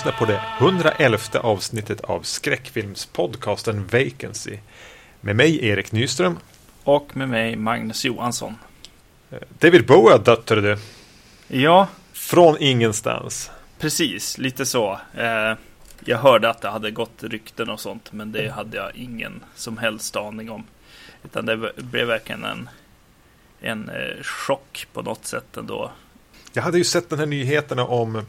Lyssnar på det 111 avsnittet av skräckfilmspodcasten Vacancy. Med mig Erik Nyström. Och med mig Magnus Johansson. David Bowie har dött, du. Ja. Från ingenstans. Precis, lite så. Eh, jag hörde att det hade gått rykten och sånt, men det hade jag ingen som helst aning om. Utan det blev verkligen en, en eh, chock på något sätt ändå. Jag hade ju sett den här nyheterna om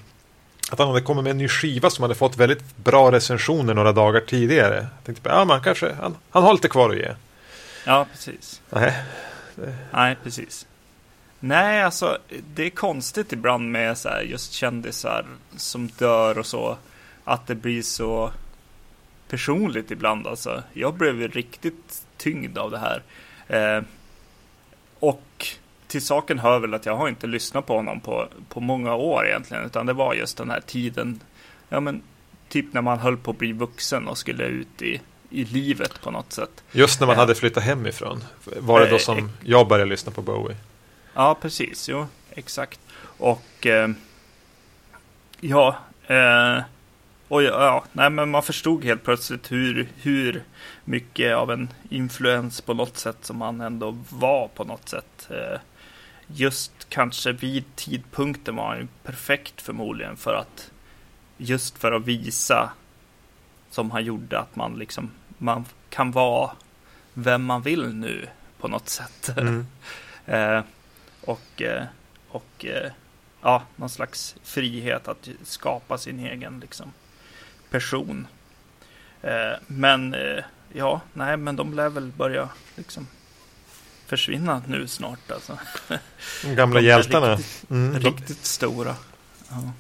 att han hade kommit med en ny skiva som hade fått väldigt bra recensioner några dagar tidigare. Jag tänkte, ja man kanske, han, han har lite kvar att ge. Ja, precis. Nej. Nej, precis. Nej, alltså det är konstigt ibland med så här, just kändisar som dör och så. Att det blir så personligt ibland alltså. Jag blev riktigt tyngd av det här. Eh, och till saken hör väl att jag har inte lyssnat på honom på, på många år egentligen. Utan det var just den här tiden. Ja men typ när man höll på att bli vuxen och skulle ut i, i livet på något sätt. Just när man hade flyttat hemifrån. Var det då som jag började lyssna på Bowie? Ja, precis. Jo, exakt. Och eh, ja, eh, och ja, nej, men man förstod helt plötsligt hur, hur mycket av en influens på något sätt som han ändå var på något sätt. Eh, just kanske vid tidpunkten var han ju perfekt förmodligen för att just för att visa som han gjorde att man liksom man kan vara vem man vill nu på något sätt. Mm. eh, och, eh, och eh, ja, någon slags frihet att skapa sin egen liksom, person. Eh, men ja, nej, men de lär väl börja liksom försvinna nu snart. Alltså. De gamla de hjältarna. Riktigt, mm, riktigt stora. Ja.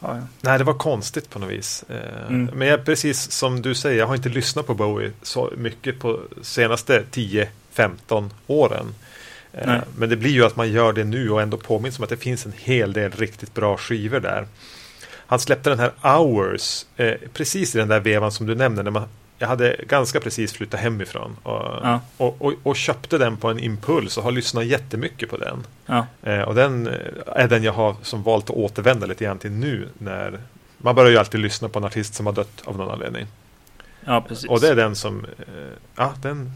Ja, ja. Nej, det var konstigt på något vis. Mm. Men jag, precis som du säger, jag har inte lyssnat på Bowie så mycket på senaste 10-15 åren. Nej. Men det blir ju att man gör det nu och ändå påminns om att det finns en hel del riktigt bra skivor där. Han släppte den här Hours eh, precis i den där vevan som du nämnde. När man, jag hade ganska precis flyttat hemifrån och, ja. och, och, och, köpte den på en impuls och har lyssnat jättemycket på den. Ja. Eh, och den är den jag har som valt att återvända lite grann till nu. när Man börjar ju alltid lyssna på en artist som har dött av någon anledning. Ja, precis. Och det är den som, eh, ja, den,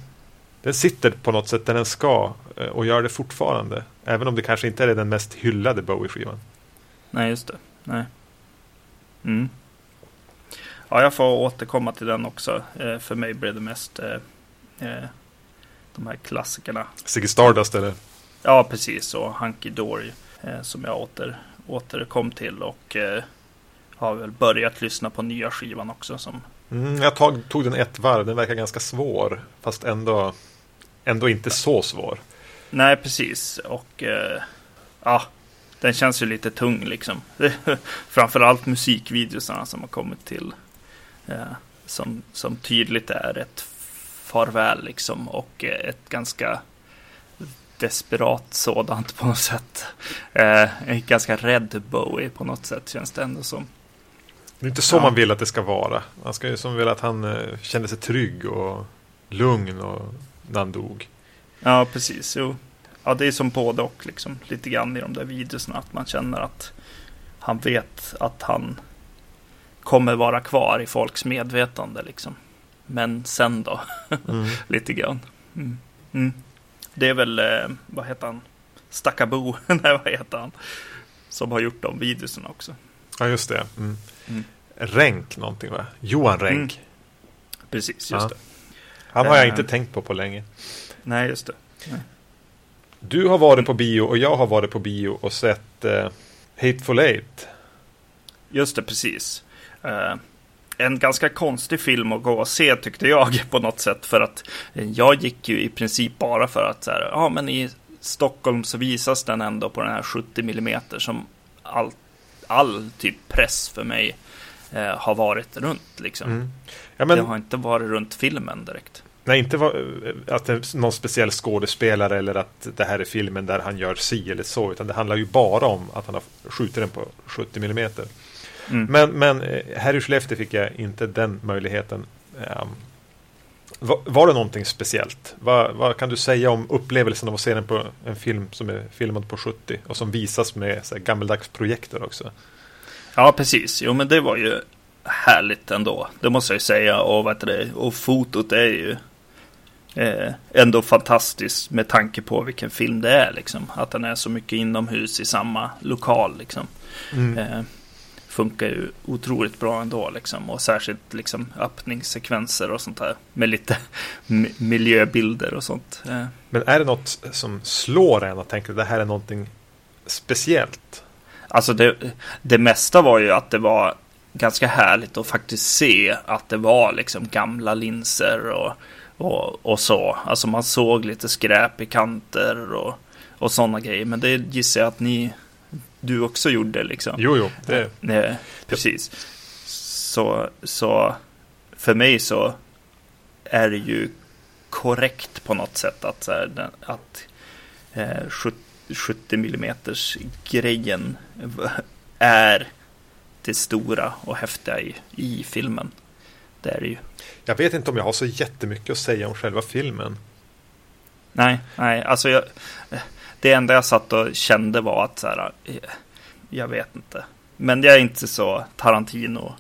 den sitter på något sätt där den ska eh, och gör det fortfarande. Även om det kanske inte är den mest hyllade Bowie-skivan. Nej, just det. Nej. Mm. Ja, jag får återkomma till den också. Eh, för mig blev det mest eh, de här klassikerna. Ziggy Stardust eller? Ja, precis. Och Hunky Dory som jag åter, återkom till. Och har väl börjat lyssna på nya skivan också. Som... Mm, jag tog, tog den ett varv. Den verkar ganska svår. Fast ändå ändå inte så svår. Nej, precis. Och eh, ja, den känns ju lite tung liksom. Framförallt musikvideosarna som har kommit till. Eh, som, som tydligt är ett farväl liksom. Och eh, ett ganska desperat sådant på något sätt. Eh, ganska rädd Bowie på något sätt känns det ändå som. Det är inte så ja. man vill att det ska vara. Man ska ju som vilja att han eh, kände sig trygg och lugn och när han dog. Ja, precis. Jo. Ja, det är som både och liksom. Lite grann i de där videorna. Att man känner att han vet att han kommer vara kvar i folks medvetande liksom. Men sen då? Mm. Lite grann. Mm. Mm. Det är väl, eh, vad heter han? Stackabo, nej vad heter han? Som har gjort de videorna också. Ja, just det. Mm. Mm. Ränk någonting va? Johan. Mm. Precis, just ja. det. Han har jag inte tänkt på på länge. Nej, just det. Nej. Du har varit på bio och jag har varit på bio och sett uh, Hateful Eight. Just det, precis. Uh, en ganska konstig film att gå och se tyckte jag på något sätt. För att jag gick ju i princip bara för att så här, ja men i Stockholm så visas den ändå på den här 70 mm som all, all typ press för mig eh, har varit runt. Liksom. Mm. Ja, men... Det har inte varit runt filmen direkt. Nej, inte var, eh, att det är någon speciell skådespelare eller att det här är filmen där han gör si eller så. Utan det handlar ju bara om att han har skjutit den på 70 mm. Mm. Men, men eh, här i Skellefteå fick jag inte den möjligheten. Um, var, var, det någonting speciellt? Vad, vad, kan du säga om upplevelsen av att se den på en film som är filmad på 70 och som visas med så här, gammeldags projektor också? Ja, precis. Jo, men det var ju härligt ändå. Det måste jag ju säga. Och, vad det, och fotot är ju eh, ändå fantastiskt med tanke på vilken film det är. Liksom. Att den är så mycket inomhus i samma lokal. Liksom. Mm. Eh, funkar ju otroligt bra ändå. Liksom. Och särskilt liksom, öppningssekvenser och sånt där. Med lite miljöbilder och sånt. Men är det något som slår en och tänker att det här är någonting speciellt? Alltså det, det mesta var ju att det var ganska härligt att faktiskt se att det var liksom gamla linser och, och, och så. Alltså man såg lite skräp i kanter och, och sådana grejer. Men det gissar jag att ni, du också gjorde liksom. Jo, jo. Det... Nej, precis. Så, så för mig så är det ju korrekt på något sätt att, så här, att eh, 70 mm grejen är det stora och häftiga i, i filmen. Det är det ju. Jag vet inte om jag har så jättemycket att säga om själva filmen. Nej, nej, alltså jag, det enda jag satt och kände var att så här, jag vet inte. Men jag är inte så Tarantino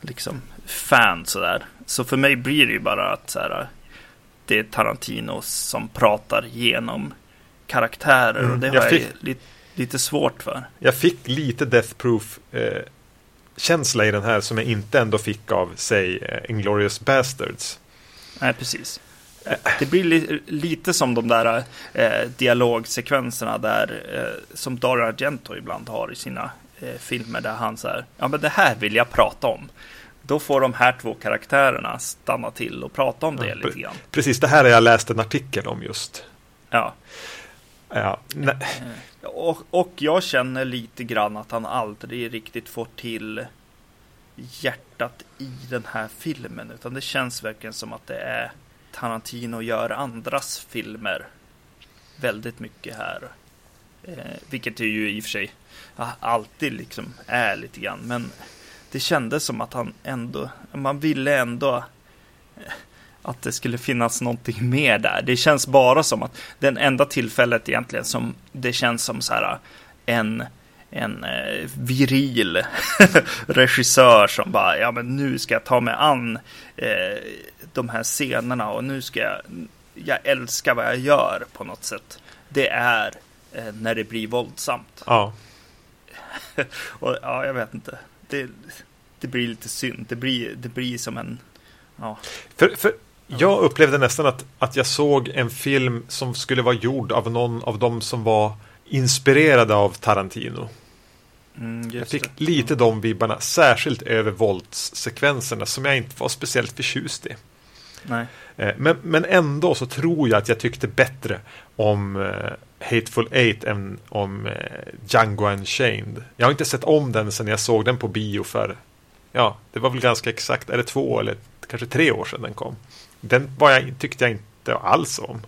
liksom fan sådär. Så för mig blir det ju bara att så här, det är Tarantino som pratar genom karaktärer mm, och det har jag, fick, jag lite, lite svårt för. Jag fick lite Death Proof eh, känsla i den här som jag inte ändå fick av, säg, eh, Inglourious Bastards. Nej, precis. Det blir li lite som de där eh, dialogsekvenserna där eh, som Dario Argento ibland har i sina eh, filmer där han säger ja men det här vill jag prata om. Då får de här två karaktärerna stanna till och prata om det ja, lite grann. Precis, det här har jag läst en artikel om just. Ja. Ja, nej. Och, och jag känner lite grann att han aldrig riktigt får till hjärtat i den här filmen. Utan det känns verkligen som att det är Tarantino gör andras filmer väldigt mycket här. Eh, vilket det ju i och för sig alltid liksom är lite grann. Men det kändes som att han ändå, man ville ändå eh, att det skulle finnas någonting mer där. Det känns bara som att den enda tillfället egentligen som det känns som så här eh, en en eh, viril regissör som bara, ja men nu ska jag ta mig an eh, de här scenerna och nu ska jag, jag älskar vad jag gör på något sätt. Det är eh, när det blir våldsamt. Ja. och ja, jag vet inte. Det, det blir lite synd. Det blir, det blir som en, ja. För, för jag upplevde nästan att, att jag såg en film som skulle vara gjord av någon av dem som var inspirerade av Tarantino. Mm, jag fick det. lite de vibbarna, särskilt över våldssekvenserna som jag inte var speciellt förtjust i. Nej. Eh, men, men ändå så tror jag att jag tyckte bättre om uh, Hateful Eight än om uh, Django Unchained. Jag har inte sett om den sedan jag såg den på bio för, ja, det var väl ganska exakt, är det två eller kanske tre år sedan den kom. Den var jag, tyckte jag inte alls om.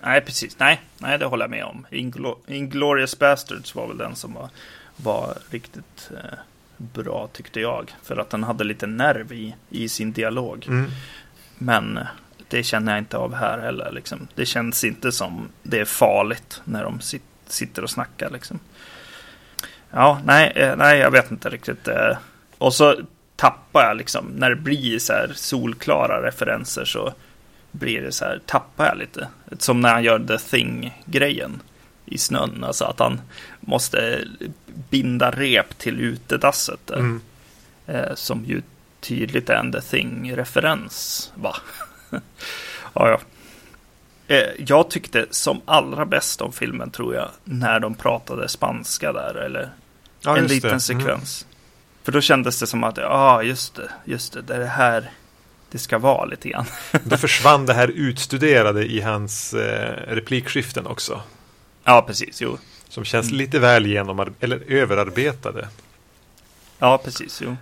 Nej, precis. Nej, nej det håller jag med om. Inglo Inglorious Bastards var väl den som var, var riktigt eh, bra tyckte jag. För att den hade lite nerv i, i sin dialog. Mm. Men det känner jag inte av här heller. Liksom. Det känns inte som det är farligt när de sit, sitter och snackar. Liksom. Ja, nej, eh, nej, jag vet inte riktigt. Eh. Och så tappar jag liksom, när det blir så här solklara referenser så blir det så här, tappar jag lite. Som när han gör The Thing-grejen i snön. Alltså att han måste binda rep till utedasset. Mm. Eh, som ju tydligt är en The Thing-referens. Va? ja, ja. Eh, jag tyckte som allra bäst om filmen tror jag när de pratade spanska där. Eller ja, en liten det. Mm. sekvens. Mm. För då kändes det som att, ja ah, just det, just det, det är det här det ska vara lite grann. då försvann det här utstuderade i hans eh, replikskiften också. Ja, precis, jo. Som känns mm. lite väl genom eller överarbetade. Ja, precis, jo.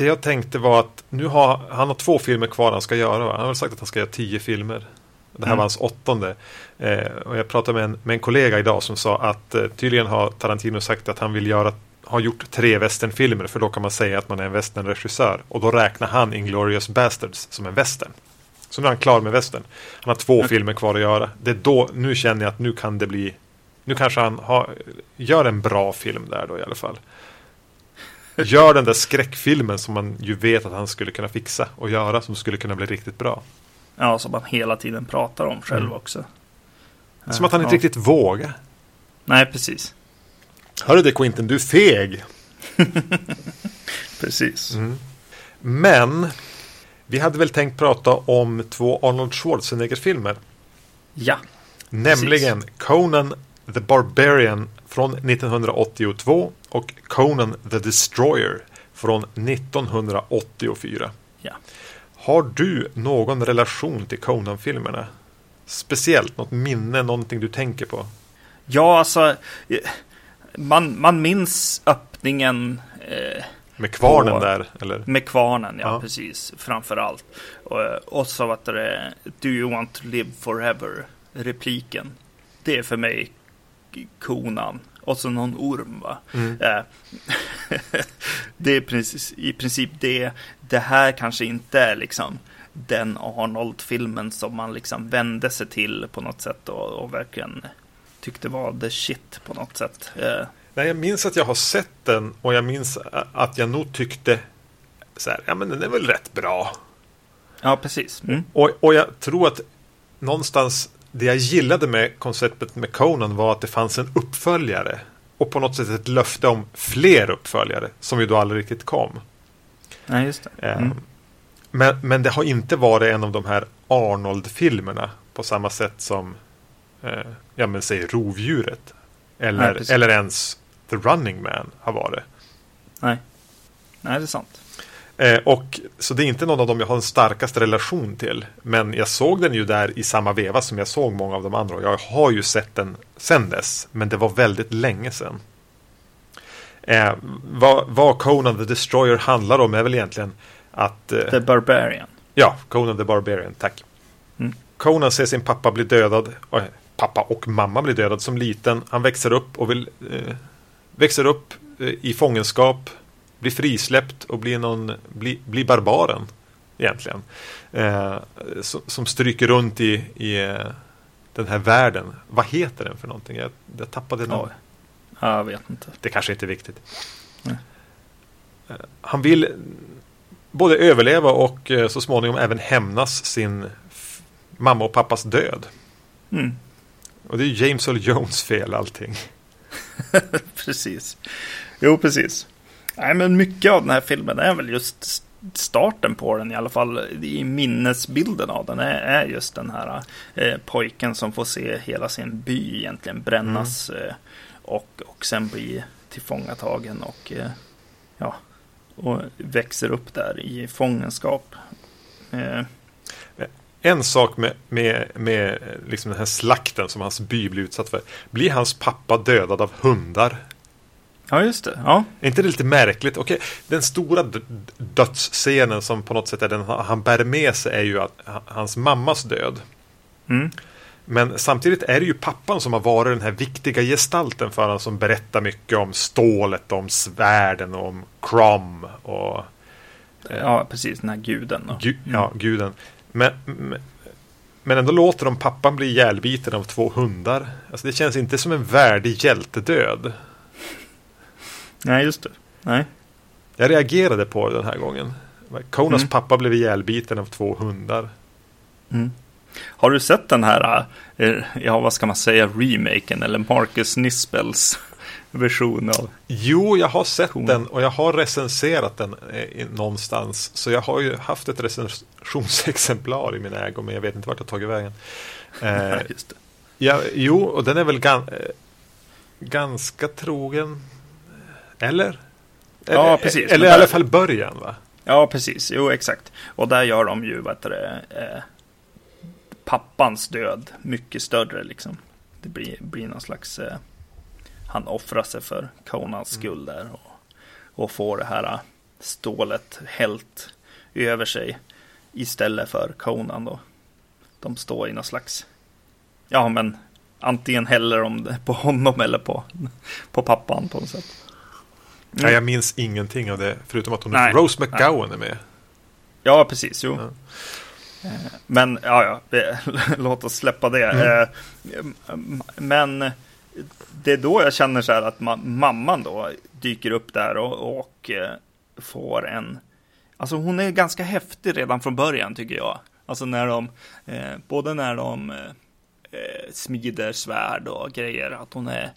Det jag tänkte var att nu har han har två filmer kvar han ska göra. Va? Han har sagt att han ska göra tio filmer. Det här mm. var hans åttonde. Eh, och jag pratade med en, med en kollega idag som sa att eh, tydligen har Tarantino sagt att han vill göra har gjort tre westernfilmer för då kan man säga att man är en westernregissör. Och då räknar han Inglourious Bastards som en western. Så nu är han klar med western. Han har två mm. filmer kvar att göra. Det är då, nu känner jag att nu kan det bli Nu kanske han har, gör en bra film där då i alla fall. Gör den där skräckfilmen som man ju vet att han skulle kunna fixa och göra som skulle kunna bli riktigt bra. Ja, som han hela tiden pratar om själv mm. också. Som att han inte ja. riktigt vågar. Nej, precis. Hörru det Quinten, du är feg. precis. Mm. Men vi hade väl tänkt prata om två Arnold Schwarzenegger-filmer. Ja. Nämligen precis. Conan the Barbarian från 1982 och Conan the Destroyer från 1984. Ja. Har du någon relation till Conan-filmerna? Speciellt något minne, någonting du tänker på? Ja, alltså man, man minns öppningen eh, med kvarnen på, där? Eller? Med kvarnen, ja, ja. precis. Framför allt. Och, och så var det Do you want to live forever? Repliken. Det är för mig konan. Och så någon orm va. Mm. Eh, det är precis, i princip det. Det här kanske inte är liksom den Arnold-filmen som man liksom vände sig till på något sätt och, och verkligen tyckte var the shit på något sätt. Eh, Nej, jag minns att jag har sett den och jag minns att jag nog tyckte så här, ja men den är väl rätt bra. Ja, precis. Mm. Och, och jag tror att någonstans det jag gillade med konceptet med Conan var att det fanns en uppföljare. Och på något sätt ett löfte om fler uppföljare som ju då aldrig riktigt kom. Nej, just det. Eh, mm. Men, men det har inte varit en av de här Arnold-filmerna på samma sätt som eh, ja, men säg Rovdjuret. Eller, Nej, eller ens The Running Man har varit. Nej, Nej det är sant. Eh, och, så det är inte någon av dem jag har den starkaste relation till. Men jag såg den ju där i samma veva som jag såg många av de andra. Jag har ju sett den sen dess. Men det var väldigt länge sedan. Eh, vad, vad Conan the Destroyer handlar om är väl egentligen att... Eh, the Barbarian. Ja, Conan the Barbarian, tack. Mm. Conan ser sin pappa bli dödad. Eh, pappa och mamma blir dödad som liten. Han växer upp och vill eh, växer upp i fångenskap, blir frisläppt och blir, någon, blir, blir barbaren egentligen. Eh, som, som stryker runt i, i eh, den här världen. Vad heter den för någonting? Jag, jag tappade den. Ja, jag vet inte. Det kanske inte är viktigt. Nej. Eh, han vill både överleva och så småningom även hämnas sin mamma och pappas död. Mm. Och det är James Earl Jones fel allting. precis. Jo, precis. Nej, men mycket av den här filmen är väl just starten på den i alla fall i minnesbilden av den är, är just den här eh, pojken som får se hela sin by egentligen brännas mm. eh, och, och sen bli tillfångatagen och eh, ja och växer upp där i fångenskap. Eh, en sak med, med, med liksom den här slakten som hans by blir utsatt för. Blir hans pappa dödad av hundar? Ja, just det. Ja. Är inte det lite märkligt? Okej, den stora dödsscenen som på något sätt är den han bär med sig är ju att, hans mammas död. Mm. Men samtidigt är det ju pappan som har varit den här viktiga gestalten för honom som berättar mycket om stålet, om svärden och om Crom och... Eh, ja, precis, den här guden. Gu, ja, guden. Men, men ändå låter de pappan bli ihjälbiten av två hundar. Alltså det känns inte som en värdig hjältedöd. Nej, just det. Nej. Jag reagerade på det den här gången. Konas mm. pappa blev ihjälbiten av två hundar. Mm. Har du sett den här, eh, ja vad ska man säga, remaken eller Marcus Nispels version av. Jo, jag har sett Kon. den och jag har recenserat den eh, någonstans. Så jag har ju haft ett recensionsexemplar i min ägo, men jag vet inte vart har tagit vägen. Eh. Ja, jo, och den är väl gan eh, ganska trogen. Eller? Ja, precis. Eller i alla fall början, va? Ja, precis. Jo, exakt. Och där gör de ju, vad heter det, eh, pappans död mycket större liksom. Det blir, blir någon slags eh, han offrar sig för Conans mm. skull där. Och, och får det här äh, stålet helt över sig istället för Conan då. De står i någon slags, ja men antingen häller de det på honom eller på, på pappan på något sätt. Mm. Ja, jag minns ingenting av det, förutom att hon nej, Rose McGowan nej. är med. Ja, precis, jo. Ja. Men, ja, ja, låt oss släppa det. Mm. Eh, men det är då jag känner så här att ma mamman då dyker upp där och, och eh, får en... Alltså hon är ganska häftig redan från början tycker jag. Alltså när de, eh, både när de eh, eh, smider svärd och grejer, att hon är,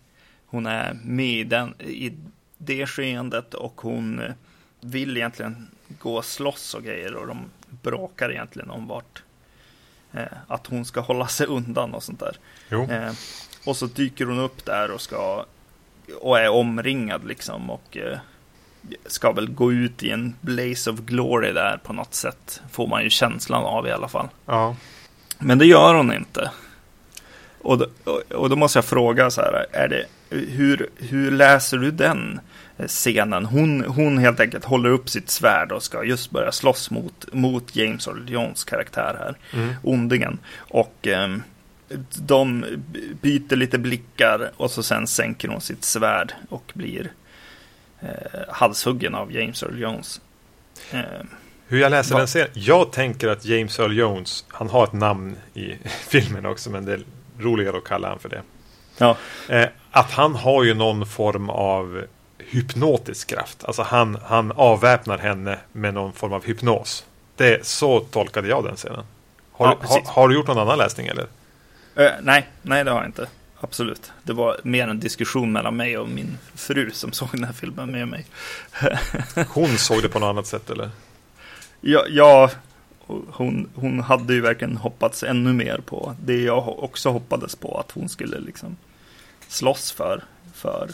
hon är med i, den, i det skeendet och hon eh, vill egentligen gå och slåss och grejer och de bråkar egentligen om vart eh, att hon ska hålla sig undan och sånt där. Eh, och så dyker hon upp där och ska och är omringad liksom och eh, ska väl gå ut i en blaze of glory där på något sätt. Får man ju känslan av i alla fall. Ja. Men det gör hon inte. Och då, och då måste jag fråga så här, är det, hur, hur läser du den scenen? Hon, hon helt enkelt håller upp sitt svärd och ska just börja slåss mot, mot James Jones karaktär här, mm. ondingen. Och eh, de byter lite blickar och så sen sänker hon sitt svärd och blir eh, halshuggen av James Earl Jones. Eh, hur jag läser va? den serien? Jag tänker att James Earl Jones, han har ett namn i filmen också, men det är roligare att kalla han för det. Ja. Eh, att han har ju någon form av hypnotisk kraft. Alltså han, han avväpnar henne med någon form av hypnos. Det, så tolkade jag den scenen. Har, ja, har, har, du gjort någon annan läsning eller? Uh, nej, nej det har jag inte. Absolut. Det var mer en diskussion mellan mig och min fru som såg den här filmen med mig. hon såg det på något annat sätt eller? Ja, ja hon, hon hade ju verkligen hoppats ännu mer på det jag också hoppades på. Att hon skulle liksom slåss för, för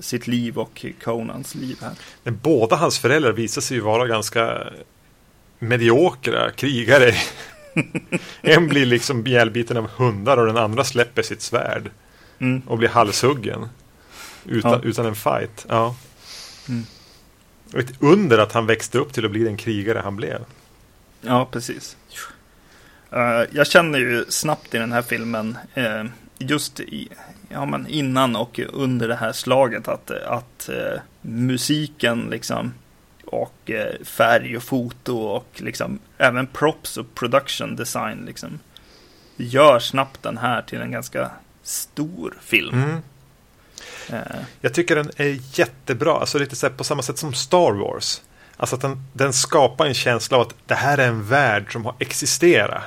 sitt liv och Conans liv här. Men båda hans föräldrar visar sig ju vara ganska mediokra krigare. en blir liksom ihjälbiten av hundar och den andra släpper sitt svärd. Mm. Och blir halshuggen. Utan, ja. utan en fight. Ja. Mm. Ett under att han växte upp till att bli den krigare han blev. Ja, precis. Uh, jag känner ju snabbt i den här filmen, uh, just i, ja, men innan och under det här slaget, att, att uh, musiken liksom och färg och foto och liksom även props och production design liksom gör snabbt den här till en ganska stor film. Mm. Jag tycker den är jättebra, alltså lite så på samma sätt som Star Wars. Alltså att den, den skapar en känsla av att det här är en värld som har existerat.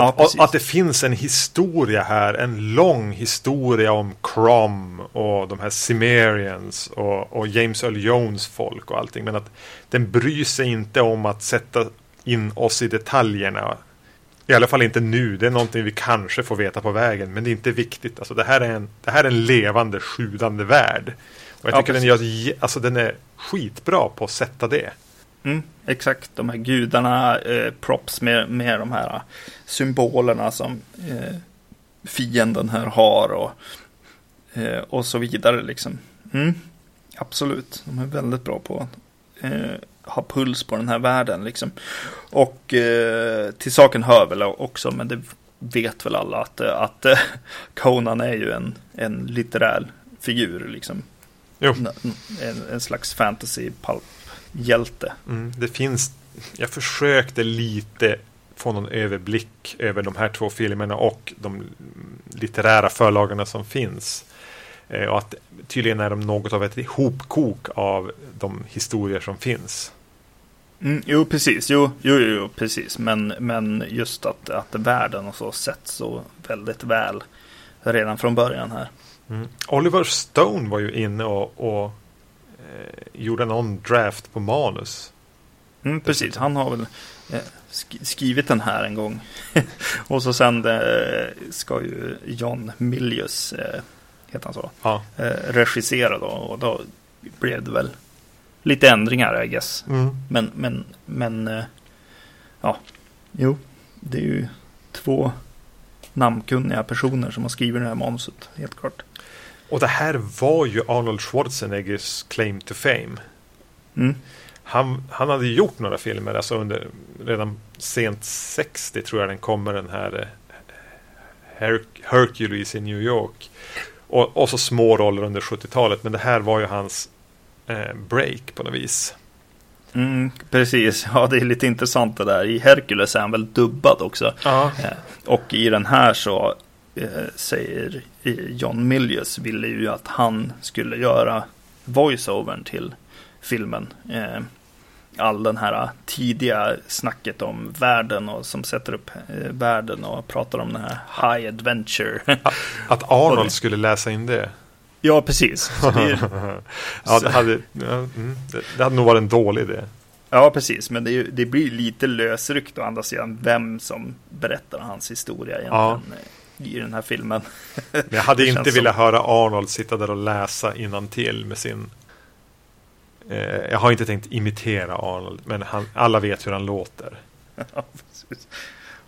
Ja, att, att, det finns en historia här, en lång historia om Crom och de här Cimmerians och, och, James Earl Jones folk och allting. Men att den bryr sig inte om att sätta in oss i detaljerna. I alla fall inte nu. Det är någonting vi kanske får veta på vägen. Men det är inte viktigt. Alltså det här är en, det här är en levande, sjudande värld. Och jag tycker ja, den, gör, alltså den är skitbra på att sätta det. Mm, exakt, de här gudarna, eh, props med, med de här symbolerna som eh, fienden här har och, eh, och så vidare. Liksom. Mm, absolut, de är väldigt bra på att eh, ha puls på den här världen. Liksom. Och eh, till saken hör väl också, men det vet väl alla, att, att Conan är ju en, en litterär figur. Liksom. En, en, slags fantasy hjälte. Mm, det finns, jag försökte lite få någon överblick över de här två filmerna och de litterära förlagarna som finns. Eh, och att tydligen är de något av ett hopkok av de historier som finns. Mm, jo, precis. Jo, jo, jo, precis. Men, men just att, att världen och så sätts så väldigt väl redan från början här. Mm. Oliver Stone var ju inne och, och gjorde någon draft på manus. Mm, precis, han har väl eh, skrivit den här en gång. och så sen eh, ska ju John Milius, eh, heter han så, ja. eh, regissera då. Och då blev det väl lite ändringar, I guess. Mm. Men, men, men, eh, ja, jo, det är ju två namnkunniga personer som har skrivit det här manuset, helt klart. Och det här var ju Arnold Schwarzeneggers claim to fame. Mm. Han, han hade gjort några filmer, alltså under redan sent 60 tror jag den kommer den här eh, Her Hercules i New York. Och, och så små roller under 70-talet, men det här var ju hans eh, break på något vis. Mm, precis, ja det är lite intressant det där. I Hercules är han väl dubbad också. Ja. Eh, och i den här så säger John Milius ville ju att han skulle göra voiceovern till filmen. Eh, all den här tidiga snacket om världen och som sätter upp eh, världen och pratar om den här high adventure. Att Arnold skulle läsa in det? Ja, precis. Det ja, det hade, ja, mm, det hade nog varit en dålig idé. Ja, precis. Men det, det, blir lite lösryckt å andra sidan vem som berättar hans historia egentligen ja. I den här filmen. Men jag hade inte velat som... höra Arnold sitta där och läsa till med sin Eh, jag har inte tänkt imitera Arnold, men han, alla vet hur han låter. Ja precis.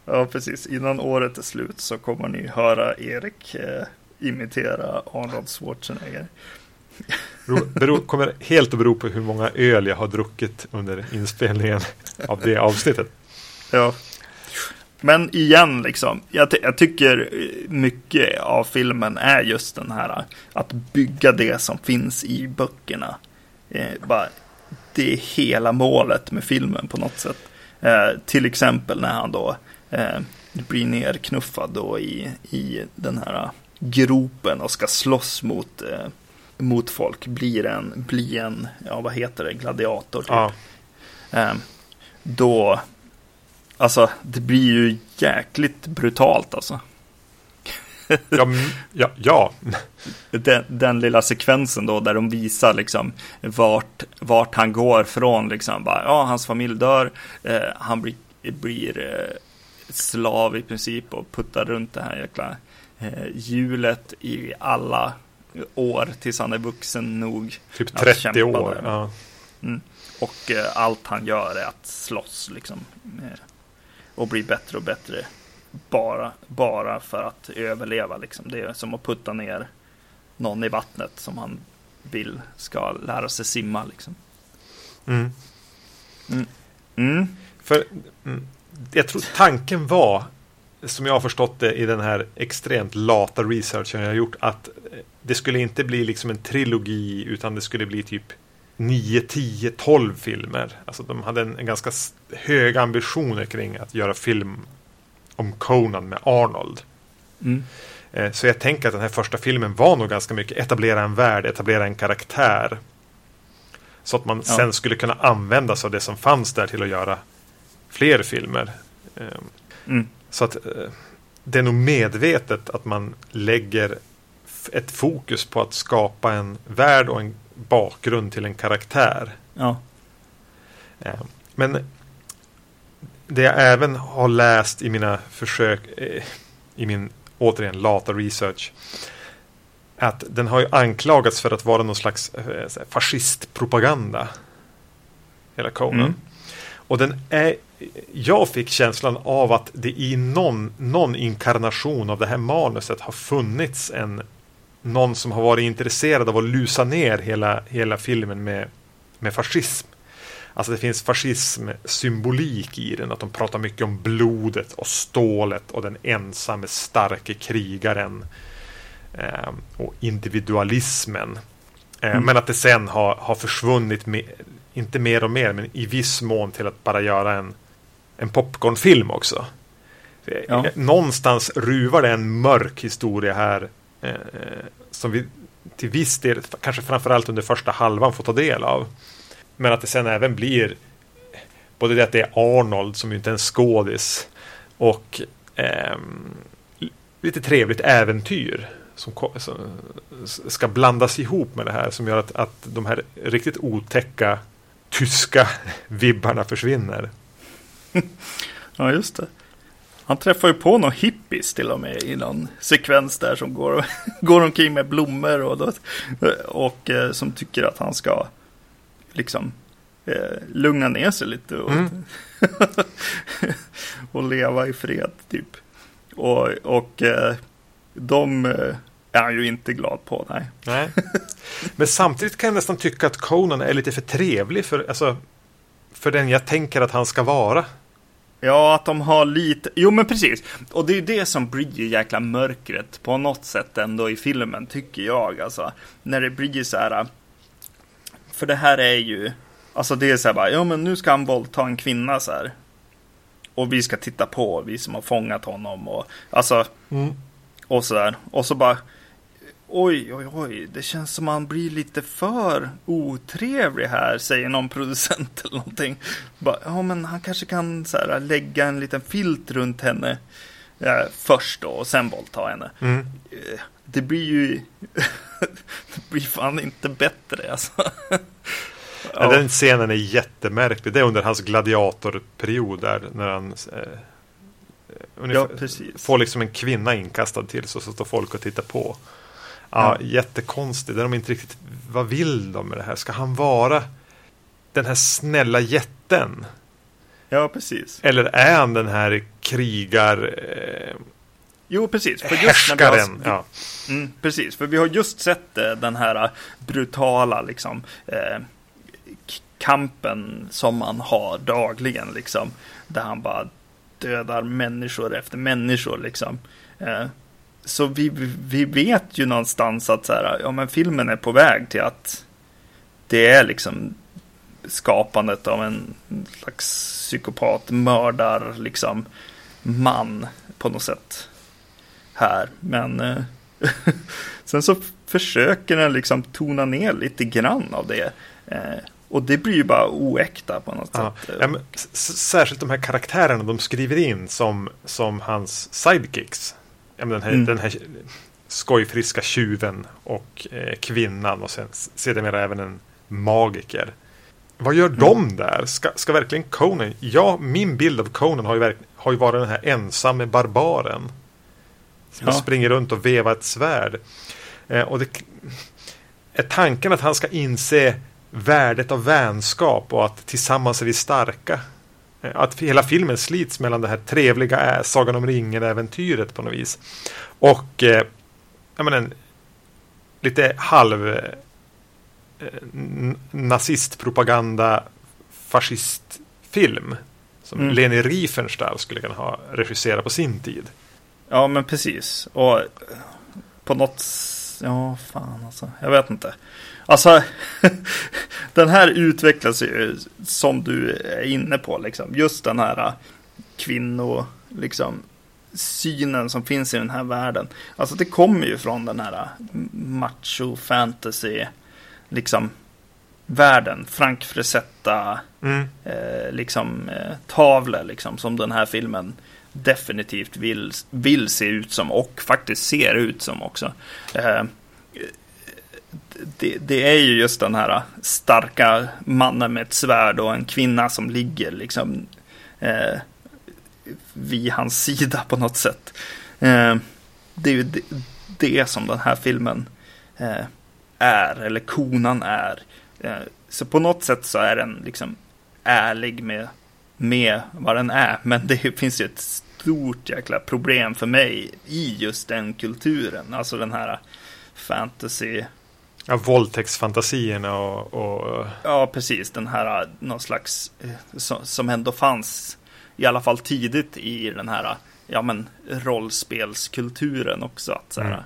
ja, precis. Innan året är slut så kommer ni höra Erik eh, imitera Arnold Schwarzenegger. Beror, kommer helt att bero på hur många öl jag har druckit under inspelningen av det avsnittet. Ja. Men igen, liksom, jag, jag, tycker mycket av filmen är just den här att bygga det som finns i böckerna. Eh, bara, det är hela målet med filmen på något sätt. Eh, till exempel när han då eh, blir nerknuffad då i, i den här gropen och ska slåss mot, eh, mot folk. Blir en, blir en, ja vad heter det, gladiator typ. Ja. Eh, då, alltså det blir ju jäkligt brutalt alltså ja, ja, ja. Den, den, lilla sekvensen då där de visar liksom vart, vart han går från liksom. Bara, ja, hans familj dör. Eh, han blir, blir eh, slav i princip och puttar runt det här jäkla eh, hjulet i alla år tills han är vuxen nog. Typ 30 år. Ja. Mm. Och eh, allt han gör är att slåss liksom. Eh, och bli bättre och bättre bara, bara för att överleva. Liksom. Det är som att putta ner någon i vattnet som han vill ska lära sig simma. Liksom. Mm. Mm. Mm. För mm, jag tror tanken var, som jag har förstått det i den här extremt lata researchen jag har gjort, att det skulle inte bli liksom en trilogi utan det skulle bli typ 9, 10, 12 filmer. Alltså de hade en, en ganska höga ambitioner kring att göra film om Conan med Arnold. Mm. Eh, så jag tänker att den här första filmen var nog ganska mycket etablera en värld, etablera en karaktär. Så att man ja. sen skulle kunna använda sig av det som fanns där till att göra fler filmer. Ehm, mm. Så att eh, det är nog medvetet att man lägger ett fokus på att skapa en värld och en bakgrund till en karaktär. Ja. Ehm, men det jag även har läst i mina försök, eh, i min återigen lata research, att den har ju anklagats för att vara någon slags eh, fascistpropaganda. Hela Conan. Mm. Och den är, jag fick känslan av att det i någon, någon inkarnation av det här manuset har funnits en någon som har varit intresserad av att lusa ner hela, hela filmen med, med fascism. Alltså det finns fascism-symbolik i den. Att de pratar mycket om blodet och stålet och den ensamme starke krigaren. Eh, och individualismen. Eh, mm. Men att det sen har, har försvunnit, med, inte mer och mer, men i viss mån till att bara göra en, en popcornfilm också. Ja. Eh, någonstans ruvar det en mörk historia här. Eh, eh, som vi till viss del, kanske framförallt under första halvan, får ta del av. Men att det sen även blir både det att det är Arnold som ju inte är en skådis och eh, lite trevligt äventyr som, som, ska blandas ihop med det här som gör att, att de här riktigt otäcka tyska vibbarna försvinner. Ja, just det. Han träffar ju på några hippies till och med i någon sekvens där som går, går omkring med blommor och, och, och eh, som tycker att han ska liksom eh, lugna ner sig lite och, mm. och leva i fred typ. Och, och eh, de eh, är han ju inte glad på, nej. nej. Men samtidigt kan jag nästan tycka att Conan är lite för trevlig för, alltså, för den jag tänker att han ska vara. Ja, att de har lite, jo men precis. Och det är det som blir jäkla mörkret på något sätt ändå i filmen, tycker jag. Alltså, när det blir så här, för det här är ju, alltså det är så här bara, ja men nu ska han våldta en kvinna så här. Och vi ska titta på, vi som har fångat honom och alltså. Mm. och sådär. Och så bara Oj, oj, oj, det känns som man blir lite för otrevlig här, säger någon producent eller någonting. Bara, ja, men han kanske kan så här, lägga en liten filt runt henne eh, först då och sen våldta henne. Mm. Eh, det blir ju, det blir fan inte bättre alltså. ja. Den scenen är jättemärklig. Det är under hans gladiatorperiod där när han eh, ja, får liksom en kvinna inkastad till så, så står folk och tittar på. Ja, ja. Jättekonstigt. Där de inte riktigt, vad vill de med det här? Ska han vara den här snälla jätten? Ja, precis. Eller är han den här krigar... Eh, jo, precis. För just härskaren. Har, ja. Mm, precis, för vi har just sett eh, den här brutala liksom, eh, kampen som man har dagligen. Liksom, där han bara dödar människor efter människor. Liksom. Eh, så vi, vi vet ju någonstans att så här, ja, men filmen är på väg till att det är liksom skapandet av en slags psykopat, mördar, liksom man på något sätt här. Men eh, sen så försöker den liksom tona ner lite grann av det. Eh, och det blir ju bara oäkta på något ja. sätt. Ja, men, särskilt de här karaktärerna de skriver in som, som hans sidekicks den, här, mm. den här skojfriska tjuven och eh, kvinnan och sen sedermera även en magiker. Vad gör mm. de där? Ska, ska verkligen Conan? Ja, min bild av Conan har ju, har ju varit den här ensamme barbaren. Som ja. springer runt och vevar ett svärd. Eh, och det är tanken att han ska inse värdet av vänskap och att tillsammans är vi starka. Eh, att hela filmen slits mellan det här trevliga äh, Sagan om ringen-äventyret på något vis. Och eh, jag menar, en lite halv eh, nazistpropaganda fascistfilm. Som mm. Leni Riefenstahl skulle kunna ha regisserat på sin tid. Ja, men precis. Och på något... Ja, fan alltså. Jag vet inte. Alltså, den här utvecklas ju som du är inne på, liksom. Just den här äh, kvinno, liksom, synen som finns i den här världen. Alltså det kommer ju från den här äh, macho fantasy, liksom, världen. Frank Fresetta, mm. eh, liksom, eh, tavlor, liksom, som den här filmen definitivt vill, vill se ut som och faktiskt ser ut som också. Eh, det, det, är ju just den här starka mannen med ett svärd och en kvinna som ligger liksom eh, vid hans sida på något sätt. Eh, det är ju det, det, som den här filmen eh, är, eller konan är. Eh, så på något sätt så är den liksom ärlig med, med vad den är, men det finns ju ett stort jäkla problem för mig i just den kulturen, alltså den här fantasy Ja, våldtäktsfantasierna och, och... Ja, precis. Den här någon slags eh, som ändå fanns i alla fall tidigt i den här ja, men, rollspelskulturen också. Att så här,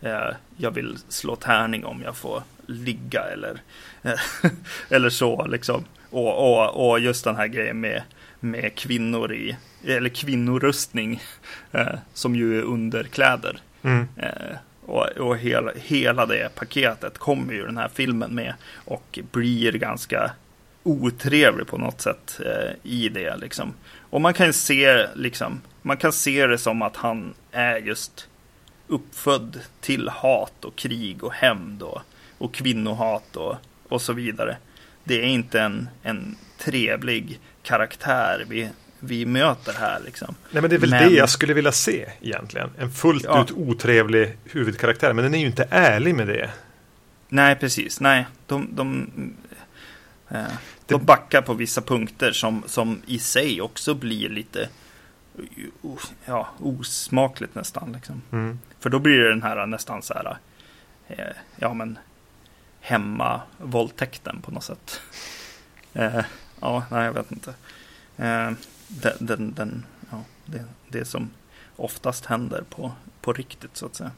mm. eh, jag vill slå tärning om jag får ligga eller, eh, eller så liksom. Och, och, och just den här grejen med, med kvinnor i, eller kvinnorustning eh, som ju är underkläder. Mm. Eh, och, och hela, hela det paketet kommer ju den här filmen med och blir ganska otrevlig på något sätt eh, i det liksom. Och man kan se liksom, man kan se det som att han är just uppfödd till hat och krig och hämnd och, och kvinnohat och, och så vidare. Det är inte en, en trevlig karaktär vi, vi möter här. Liksom. Nej, men det är väl men... det jag skulle vilja se egentligen. En fullt ja. ut otrevlig huvudkaraktär. Men den är ju inte ärlig med det. Nej, precis. Nej, de, de, eh, de backar på vissa punkter som, som i sig också blir lite ja, osmakligt nästan. Liksom. Mm. För då blir det den här nästan så här, eh, ja men, hemma våldtäkten på något sätt. Eh, ja, nej, jag vet inte. Eh, den, den, den ja, det, det som oftast händer på, på riktigt så att säga.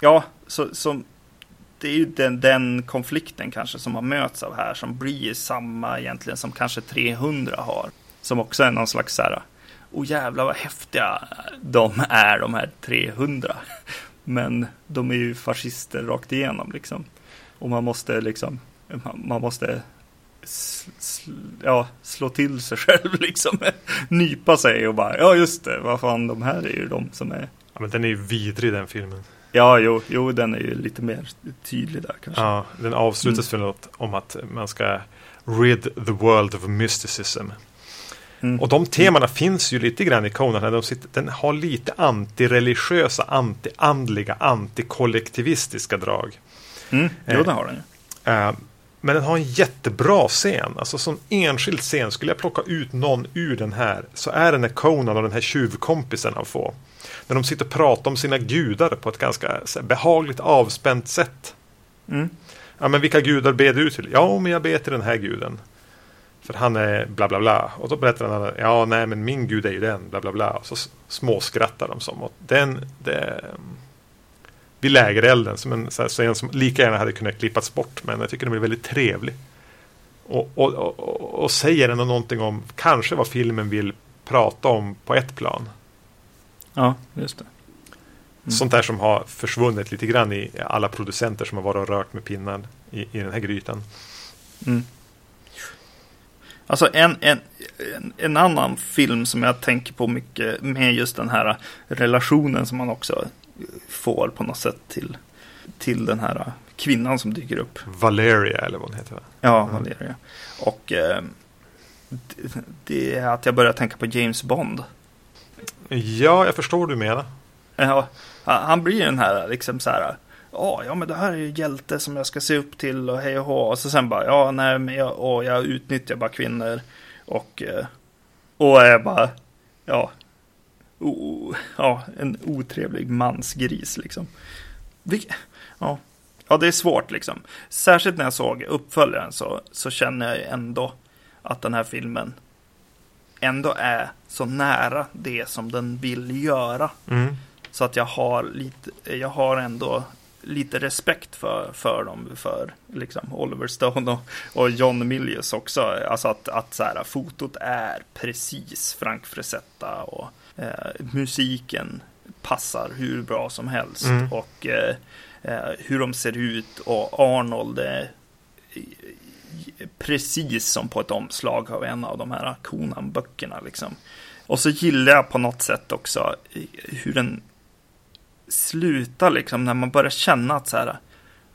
Ja, så, så det är ju den, den konflikten kanske som man möts av här som blir samma egentligen som kanske 300 har. Som också är någon slags så här, oh jävlar vad häftiga de är, de här 300. Men de är ju fascister rakt igenom liksom. Och man måste liksom, man måste ja, slå till sig själv liksom. Nypa sig och bara, ja just det, vad fan, de här är ju de som är. Ja, men den är ju vidrig den filmen. Ja, jo, jo, den är ju lite mer tydlig där kanske. Ja, den avslutas mm. för något om att man ska rid the world of mysticism. Mm. Och de temana mm. finns ju lite grann i Conan. De sitter, den har lite antireligiösa, antiandliga, antikollektivistiska drag. Mm. Jo, det har den ju. Men den har en jättebra scen. Alltså som enskild scen, skulle jag plocka ut någon ur den här så är det när Conan och den här tjuvkompisen han får. När de sitter och pratar om sina gudar på ett ganska behagligt avspänt sätt. Mm. Ja, men vilka gudar ber du till? Ja, men jag ber till den här guden. För han är bla bla bla. Och då berättar han, ja nej men min gud är ju den, bla bla bla. Och så småskrattar de som. Och den, det, vid lägerelden, som en scen som lika gärna hade kunnat klippas bort. Men jag tycker den blir väldigt trevlig. Och, och, och, och säger ändå någonting om kanske vad filmen vill prata om på ett plan. Ja, just det. Mm. Sånt där som har försvunnit lite grann i alla producenter som har varit och rört med pinnar i, i den här grytan. Mm. Alltså en, en, en annan film som jag tänker på mycket med just den här relationen som man också får på något sätt till, till den här kvinnan som dyker upp. Valeria eller vad hon heter va? Ja, mm. Valeria. Och eh, det, det är att jag börjar tänka på James Bond. Ja, jag förstår du menar. Ja, han blir den här liksom så här. ja, men det här är ju hjälte som jag ska se upp till och hej och hå. Och så sen bara, ja, nej, men jag, och jag utnyttjar bara kvinnor. Och, eh, och är bara, ja, o, ja, en otrevlig mansgris liksom. Vilk, ja. ja, det är svårt liksom. Särskilt när jag såg uppföljaren så, så känner jag ändå att den här filmen ändå är så nära det som den vill göra. Mm. Så att jag har lite, jag har ändå lite respekt för, för dem, för liksom Oliver Stone och, och John Milius också. Alltså att, att så här, fotot är precis Frank Frazetta och eh, musiken passar hur bra som helst. Mm. Och eh, eh hur de ser ut och Arnold är precis som på ett omslag av en av de här Konan-böckerna. Liksom. Och så gillar jag på något sätt också hur den slutar liksom när man börjar känna att så här,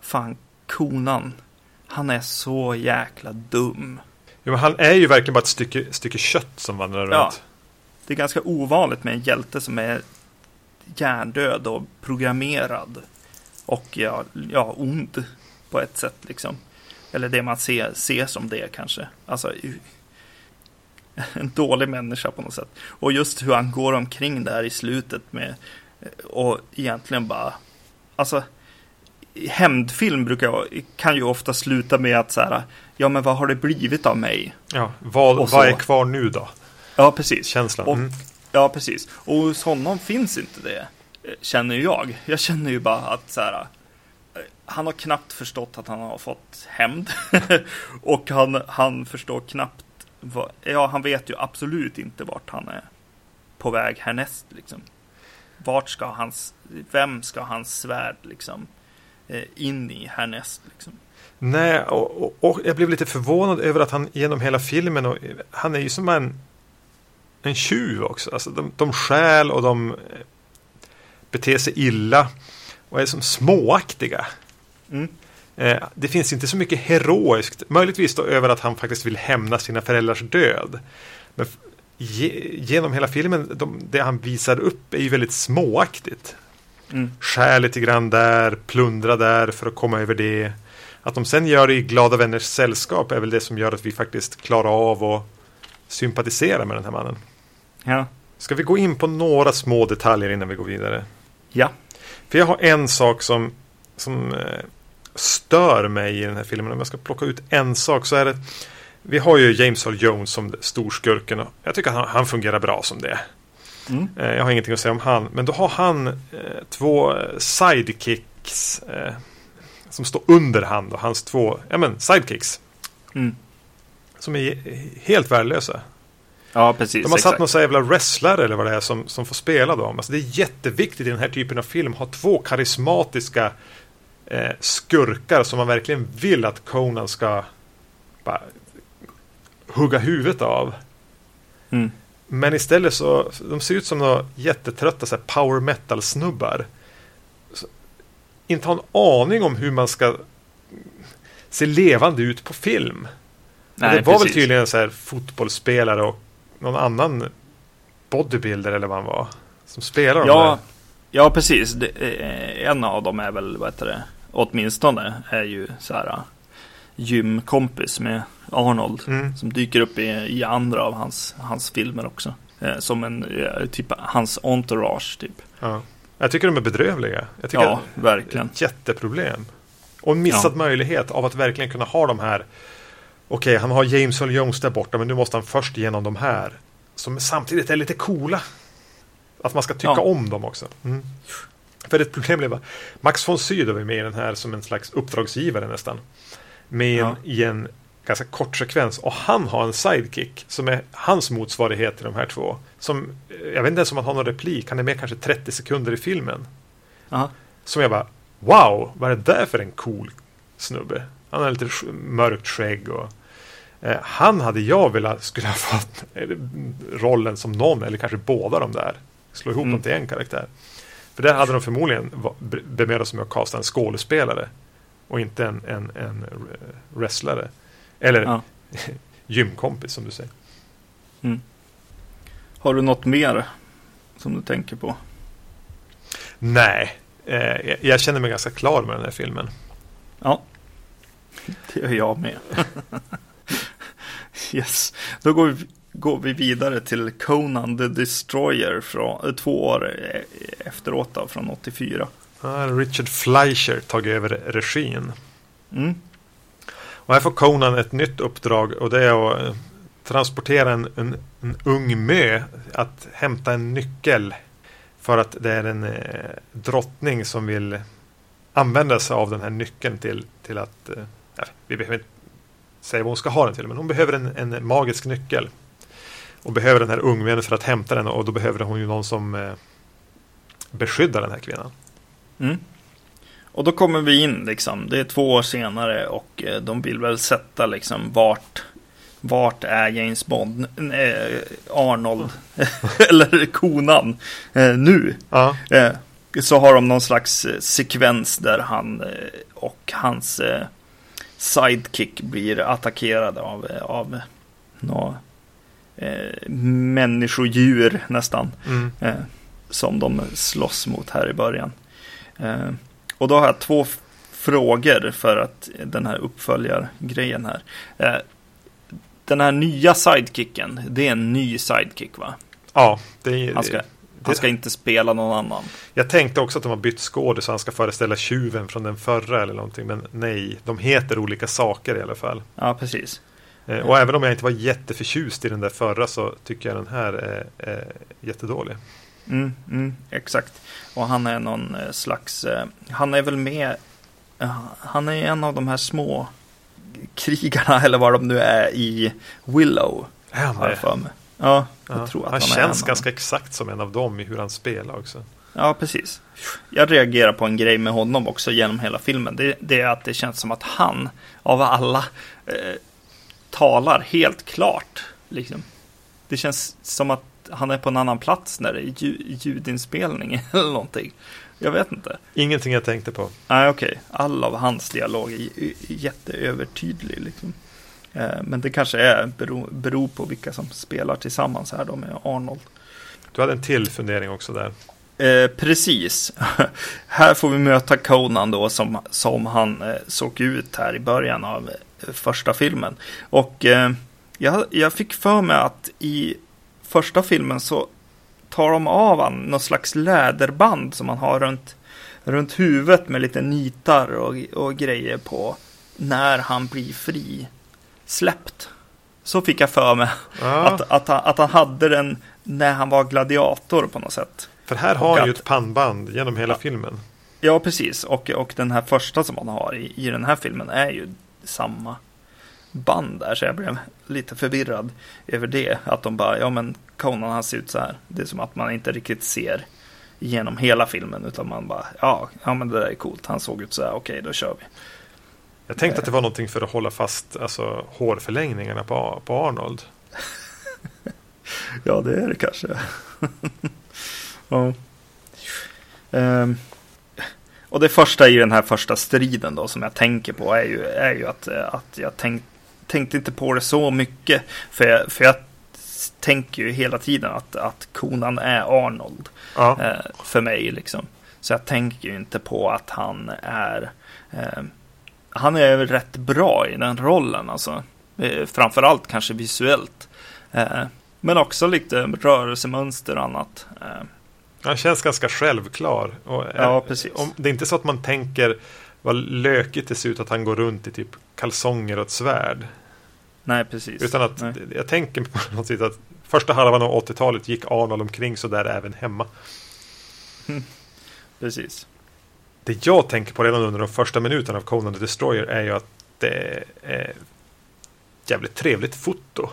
fan, konan, han är så jäkla dum. Jo, men han är ju verkligen bara ett stycke, stycke kött som vandrar ja. runt. Det är ganska ovanligt med en hjälte som är hjärndöd och programmerad. Och ja, ja ond på ett sätt liksom. Eller det man ser, ser som det kanske. Alltså en dålig människa på något sätt. Och just hur han går omkring där i slutet med och egentligen bara, alltså hämndfilm brukar kan ju ofta sluta med att så här, ja men vad har det blivit av mig? Ja, vad, vad är kvar nu då? Ja, precis. Känslan. Och, mm. Ja, precis. Och hos honom finns inte det, känner jag. Jag känner ju bara att så här, han har knappt förstått att han har fått hämnd. och han, han förstår knappt, vad, ja han vet ju absolut inte vart han är på väg härnäst liksom vart ska hans, vem ska hans svärd liksom eh, in i härnäst? Liksom? Nej, och, och, och, jag blev lite förvånad över att han genom hela filmen, och, han är ju som en, en tjuv också. Alltså de, de stjäl och de eh, beter sig illa och är som småaktiga. Mm. Eh, det finns inte så mycket heroiskt, möjligtvis då över att han faktiskt vill hämna sina föräldrars död. Men genom hela filmen, de, det han visar upp är ju väldigt småaktigt. Mm. Skär lite grann där, plundra där för att komma över det. Att de sen gör det i glada vänners sällskap är väl det som gör att vi faktiskt klarar av att sympatisera med den här mannen. Ja. Ska vi gå in på några små detaljer innan vi går vidare? Ja. För jag har en sak som, som eh, stör mig i den här filmen. Om jag ska plocka ut en sak så är det vi har ju James Earl Jones som storskurken. Och jag tycker att han, han fungerar bra som det. Mm. Eh, jag har ingenting att säga om han. Men då har han eh, två sidekicks. Eh, som står under han. Och hans två ja, men, sidekicks. Mm. Som är helt värdelösa. Ja, precis. De har satt någon jävla wrestlare eller vad det är som, som får spela dem. Alltså det är jätteviktigt i den här typen av film att ha två karismatiska eh, skurkar som man verkligen vill att Conan ska bara hugga huvudet av. Mm. Men istället så, de ser ut som några jättetrötta så här, power metal-snubbar. Inte har en aning om hur man ska se levande ut på film. Nej, det var precis. väl tydligen en så här fotbollsspelare och någon annan bodybuilder eller vad han var. Som spelar de Ja, där. ja precis. Det, eh, en av dem är väl, vad heter det, åtminstone är ju så här uh, gymkompis med Arnold. Mm. Som dyker upp i, i andra av hans, hans filmer också. Eh, som en, eh, typ hans entourage typ. Ja. Jag tycker de är bedrövliga. Jag tycker Ja, verkligen. ett jätteproblem. Och en missad Ja. möjlighet av att verkligen kunna ha de här. Okej, han har James Earl Jones där borta, men nu måste han först igenom de här. Som samtidigt är lite coola. Att man ska tycka Ja. om dem också. Mm. För ett problem blev att Max von Sydow var med i den här som en slags uppdragsgivare nästan. Med Ja. i en ganska kort sekvens. Och han har en sidekick som är hans motsvarighet till de här två. Som, eh, jag vet inte ens om han har någon replik. Han är med kanske 30 sekunder i filmen. Aha. Som jag bara, wow, vad är det där för en cool snubbe? Han har lite mörkt skägg och eh, han hade jag velat skulle ha fått eh, rollen som någon eller kanske båda de där. Slå ihop Mm. dem till en karaktär. För där hade de förmodligen bemödat sig med att kasta en skådespelare och inte en, en, en wrestlare. Eller Ja. gymkompis som du säger. Har du något mer som du tänker på? Nej, eh, jag- jag känner mig ganska klar med den här filmen. Ja, det gör jag med. yes, då går vi, går vi vidare till Conan the Destroyer från, eh, två år eh, efteråt då, från 84. Här har Richard Fleischer tagit över regin. Mm. Och här får Conan ett nytt uppdrag och det är att eh, transportera en, en, en ung mö att hämta en nyckel. För att det är en eh, drottning som vill använda sig av den här nyckeln till, till att eh, vi behöver inte säga vad hon ska ha den till men hon behöver en, en magisk nyckel. Och behöver den här ungmön för att hämta den och då behöver hon ju någon som eh, beskyddar den här kvinnan. Mm. Och då kommer vi in liksom, det är två år senare och eh, de vill väl sätta liksom vart vart är James Bond, eh, Arnold eller konan eh, nu? Ja, Eh, så har de någon slags eh, sekvens där han eh, och hans sidekick blir attackerade av, av några eh, människodjur nästan. mm. Eh, som de slåss mot här i början. Eh, och då har jag två frågor för att den här uppföljargrejen här. Eh, den här nya sidekicken, det är en ny sidekick va? ja det, Han ska, han ska inte spela någon annan. Jag tänkte också att de har bytt skådis så han ska föreställa tjuven från den förra eller någonting. Men nej, de heter olika saker i alla fall. Ja, precis. Eh, och även om jag inte var jätteförtjust i den där förra så tycker jag den här är, är jättedålig. Mm, mm, exakt. Och han är någon eh, slags, eh, han är väl med, eh, han är en av de här små krigarna eller vad de nu är i Willow. Är han Har jag det? för mig. Ja, jag Ja. tror att Han han, känns ganska exakt som en av dem i hur han spelar också. Ja, precis. Jag reagerar på en grej med honom också genom hela filmen. Det, det är att det känns som att han, av alla, eh, talar helt klart. Liksom. Det känns som att han är på en annan plats när det är ljud, ljudinspelning eller någonting. Jag vet inte. Ingenting jag tänkte på. Nej, okej. All av hans dialog är jätteövertydlig. Liksom. Eh, men det kanske är beror, beror på vilka som spelar tillsammans här då med Arnold. Du hade en till fundering också där. Eh, precis. här får vi möta Conan då som, som han eh, såg ut här i början av eh, första filmen. Och eh, jag, jag fick för mig att i första filmen så tar de av han något slags läderband som man har runt, runt huvudet med lite nitar och, och grejer på när han blir fri släppt. Så fick jag för mig Ja, att, att, han, att han hade den när han var gladiator på något sätt. för här har han ju ett pannband genom hela filmen. Ja, precis. Och, och den här första som han har i, i den här filmen är ju samma band där, så jag blev lite förvirrad över det. Att de bara, ja men Conan han ser ut så här. Det är som att man inte riktigt ser genom hela filmen, utan man bara, ja, ja men det där är coolt, han såg ut så här, okej då kör vi. Jag tänkte att det var någonting för att hålla fast alltså, hårförlängningarna på, på Arnold. ja, det är det kanske. ja. Um, och det första i den här första striden då som jag tänker på är ju, är ju att, att jag tänk, tänkte inte på det så mycket. För jag, för jag tänker ju hela tiden att, att konan är Arnold. Ja. Eh, för mig liksom. Så jag tänker ju inte på att han är eh, han är rätt bra i den rollen alltså. Eh, framförallt kanske visuellt. Eh, men också lite rörelsemönster och annat. Eh, han känns ganska självklar. Och ja, precis. Om, det är inte så att man tänker vad lökigt det ser ut att han går runt i typ kalsonger och ett svärd. Nej, precis. Utan att Nej. jag tänker på något sätt att första halvan av 80-talet gick Arnold omkring så där även hemma. precis. Det jag tänker på redan under de första minuterna av Conan the Destroyer är ju att det är jävligt trevligt foto.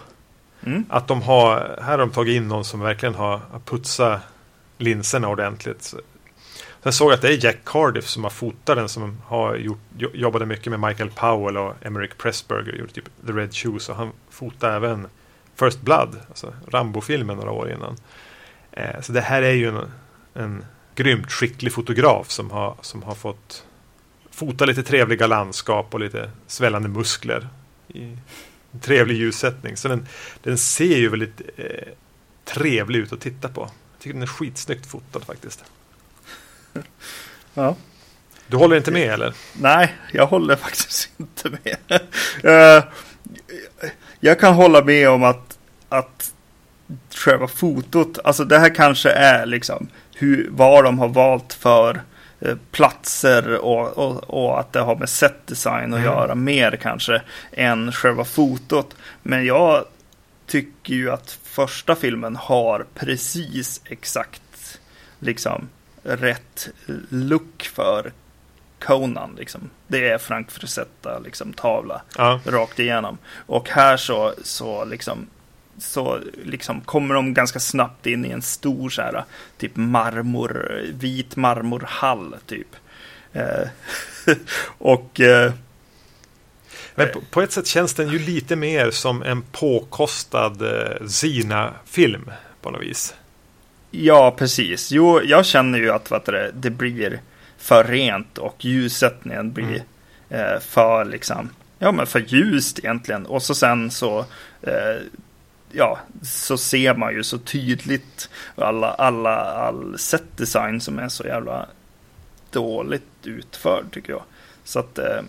Mm. Att de har, här har de tagit in någon som verkligen har putsat linserna ordentligt. Sen såg jag att det är Jack Cardiff som har fotat den som har gjort, jobbade mycket med Michael Powell och Emerick Pressburger. Gjorde typ The Red Shoes och han fotade även First Blood, alltså Rambo-filmen några år innan. Eh, så det här är ju en, en grymt skicklig fotograf som har, som har fått fota lite trevliga landskap och lite svällande muskler i trevlig ljussättning. Så den, den ser ju väldigt eh, trevlig ut att titta på tycker den är skitsnyggt fotad faktiskt. Ja. Du håller inte med eller? Nej, jag håller faktiskt inte med. uh, jag kan hålla med om att, att själva fotot, alltså det här kanske är liksom hur, vad de har valt för uh, platser och, och, och, att det har med set design att mm. göra mer kanske än själva fotot. Men jag tycker ju att första filmen har precis exakt liksom rätt look för Conan. Liksom. Det är Frank Frazetta liksom, tavla ja. rakt igenom. Och här så, så, liksom, så liksom kommer de ganska snabbt in i en stor så här, typ marmor, vit marmorhall typ. Eh, och eh, men på, på, ett sätt känns den ju lite mer som en påkostad eh, Zina-film på något vis. Ja, precis. Jo, jag känner ju att vet du, det blir för rent och ljussättningen blir mm. eh, för liksom, ja men för ljust egentligen. Och så sen så, eh, ja, så ser man ju så tydligt alla, alla, all setdesign som är så jävla dåligt utförd tycker jag. Så att eh,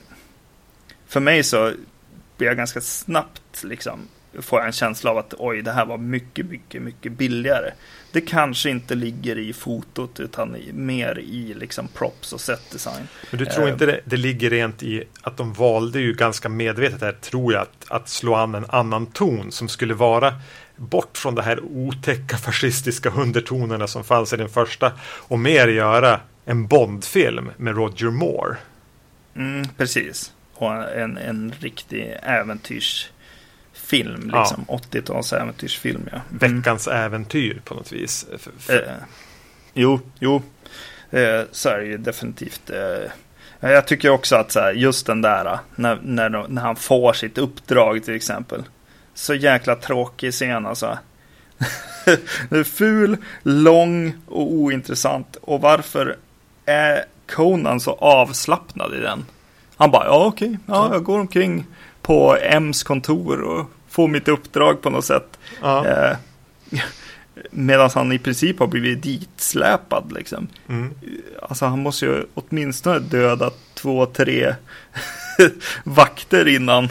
för mig så blir jag ganska snabbt liksom får jag en känsla av att oj, det här var mycket, mycket, mycket billigare. Det kanske inte ligger i fotot utan i, mer i liksom props och setdesign. Men du tror uh, inte det, det, ligger rent i att de valde ju ganska medvetet här, tror jag, att, att slå an en annan ton som skulle vara bort från de här otäcka fascistiska undertonerna som fanns i den första och mer göra en Bondfilm med Roger Moore. Mm, precis och en, en riktig äventyrsfilm. Liksom. Ja. 80-tals äventyrsfilm. Ja. Mm. Veckans äventyr på något vis. Eh, jo, jo. Eh, så är det ju definitivt. Eh, jag tycker också att så här, just den där när, när, när han får sitt uppdrag till exempel. Så jäkla tråkig scen alltså. det är ful, lång och ointressant. Och varför är Conan så avslappnad i den? Han bara, ja okej, ja, jag går omkring på M's kontor och får mitt uppdrag på något sätt. Ja. Eh, Medan han i princip har blivit ditsläpad liksom. Mm. Alltså han måste ju åtminstone döda två, tre vakter innan,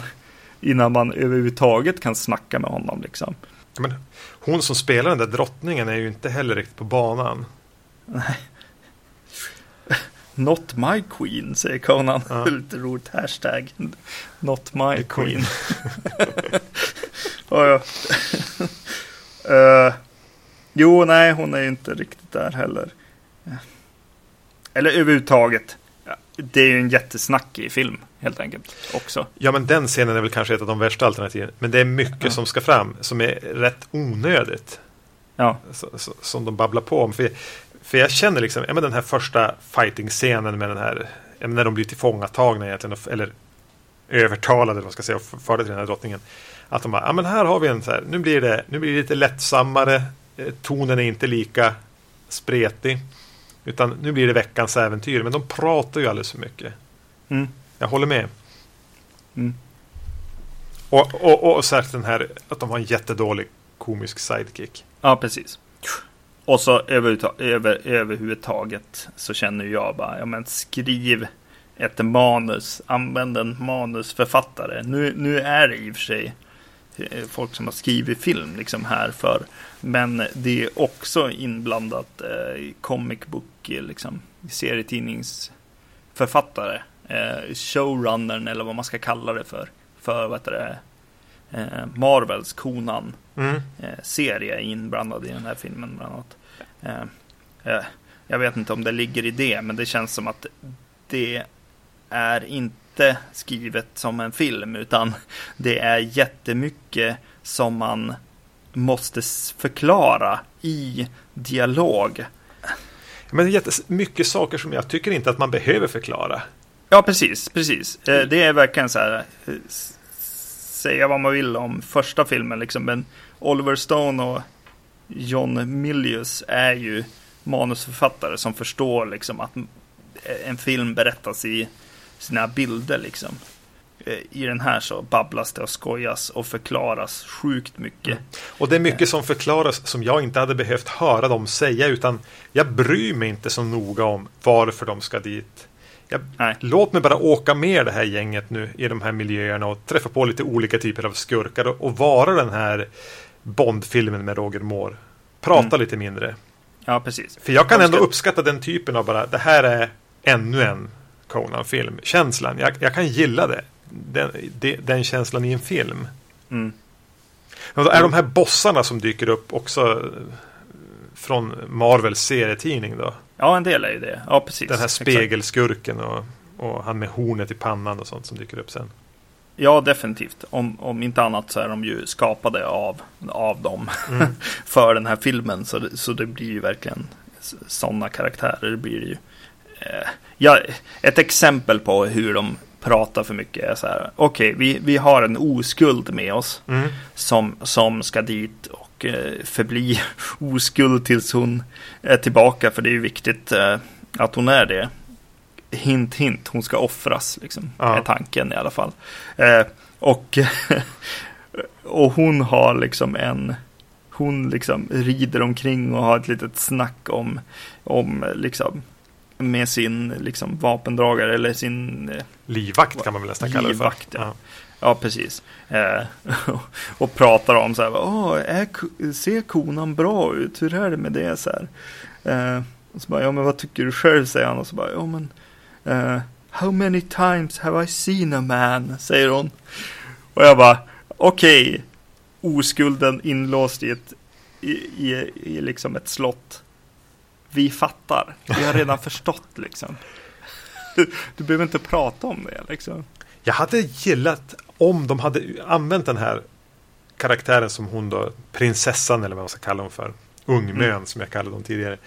innan man överhuvudtaget kan snacka med honom liksom. Men hon som spelar den där drottningen är ju inte heller riktigt på banan. Nej. Not my queen, säger Conan. Ja. Lite roligt hashtag. Not my The queen. oh, ja. uh, jo, nej, hon är ju inte riktigt där heller. Eller överhuvudtaget. det är ju en jättesnackig film helt enkelt också. Ja, men den scenen är väl kanske ett av de värsta alternativen. Men det är mycket ja. som ska fram som är rätt onödigt. Ja. Som de babblar på om. För, för jag känner liksom, ja, men den här första fighting-scenen med den här, ja, när de blir tillfångatagna egentligen, eller övertalade, eller vad man ska säga, och förde till den här drottningen. Att de bara, ja men här har vi en så här, nu blir det, nu blir det lite lättsammare, eh, tonen är inte lika spretig. Utan nu blir det veckans äventyr. Men de pratar ju alldeles för mycket. Mm. Jag håller med. Mm. Och, och, och särskilt den här att de har en jättedålig komisk sidekick. Ja, precis. Och så över, överhuvudtaget så känner jag bara, ja men skriv ett manus, använd en manusförfattare. Nu, nu är det i och för sig eh, folk som har skrivit film liksom här för. Men det är också inblandat eh, comic book, eh, liksom serietidningsförfattare. Eh, showrunnern eller vad man ska kalla det för. För vad heter det? Eh, Marvels Konan mm. eh, serie inblandad i den här filmen bland annat. Eh, eh, jag vet inte om det ligger i det, men det känns som att det är inte skrivet som en film, utan det är jättemycket som man måste förklara i dialog. Men det är mycket saker som jag tycker inte att man behöver förklara. Ja, precis, precis. Eh, det är verkligen så här, eh, säga vad man vill om första filmen, liksom, men Oliver Stone och John Milius är ju manusförfattare som förstår liksom att en film berättas i sina bilder liksom. Eh, I den här så babblas det och skojas och förklaras sjukt mycket. Mm. Och det är mycket som förklaras som jag inte hade behövt höra dem säga utan jag bryr mig inte så noga om varför de ska dit. Jag, låt mig bara åka med det här gänget nu i de här miljöerna och träffa på lite olika typer av skurkar och, och vara den här Bondfilmen med Roger Moore. Prata mm. lite mindre. Ja, precis. För jag kan ändå uppskatta den typen av bara, det här är ännu en Conan-film. Känslan, jag, jag, kan gilla det. Den, det, den känslan i en film. Mm. Men är de här bossarna som dyker upp också eh, från Marvels serietidning då? Ja, en del är ju det. Ja, precis. Den här spegelskurken och, och han med hornet i pannan och sånt som dyker upp sen. Ja, definitivt. Om, om inte annat så är de ju skapade av, av dem mm. för den här filmen. Så det, så det blir ju verkligen sådana karaktärer. Det blir ju. Eh, ja, ett exempel på hur de pratar för mycket är så här. Okej, okay, vi, vi har en oskuld med oss mm. som, som ska dit och eh, förbli oskuld tills hon är tillbaka. För det är ju viktigt eh, att hon är det hint, hint, hon ska offras, liksom, ja. är tanken i alla fall. Eh, och, och hon har liksom en, hon liksom rider omkring och har ett litet snack om, om liksom, med sin liksom, vapendragare eller sin... Livvakt kan man väl nästan kalla det för. Ja. Ja. precis. Eh, och pratar om så här, Åh, är, ser konan bra ut? Hur är det med det? Så här. Eh, och så bara, ja men vad tycker du själv? säger han och så bara, ja men Uh, How many times have I seen a man? Säger hon. Och jag bara, okej. Okay. Oskulden inlåst i ett, i, i, i liksom ett slott. Vi fattar. Vi har redan förstått liksom. Du, du behöver inte prata om det liksom. Jag hade gillat om de hade använt den här karaktären som hon då, prinsessan eller vad man ska kalla hon för. Ungmön mm. som jag kallade dem tidigare.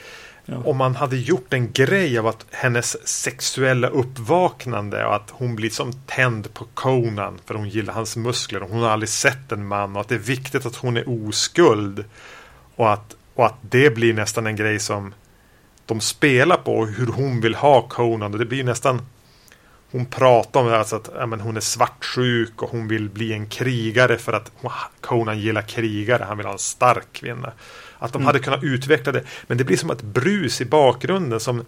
Ja. Om man hade gjort en grej av att hennes sexuella uppvaknande och att hon blir som tänd på Conan för hon gillar hans muskler och hon har aldrig sett en man och att det är viktigt att hon är oskuld. Och att, och att det blir nästan en grej som de spelar på hur hon vill ha Conan. Och det blir nästan hon pratar om alltså att ja, men hon är svartsjuk och hon vill bli en krigare för att Conan gillar krigare. Han vill ha en stark kvinna. Att de mm. hade kunnat utveckla det. Men det blir som ett brus i bakgrunden som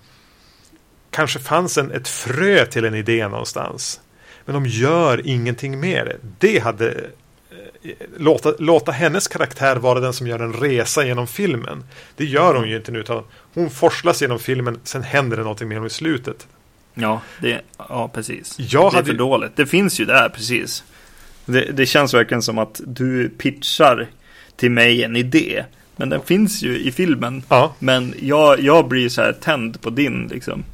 kanske fanns en, ett frö till en idé någonstans. Men de gör ingenting med det. Det hade eh, låta, låta hennes karaktär vara den som gör en resa genom filmen. Det gör hon ju inte nu. Utan hon forslas genom filmen, sen händer det någonting med honom i slutet. Ja, det, ja precis. Jag det är för dåligt. Det finns ju där, precis. Det, det känns verkligen som att du pitchar till mig en idé. Men den finns ju i filmen. Ja. Men jag, jag blir så här tänd på din liksom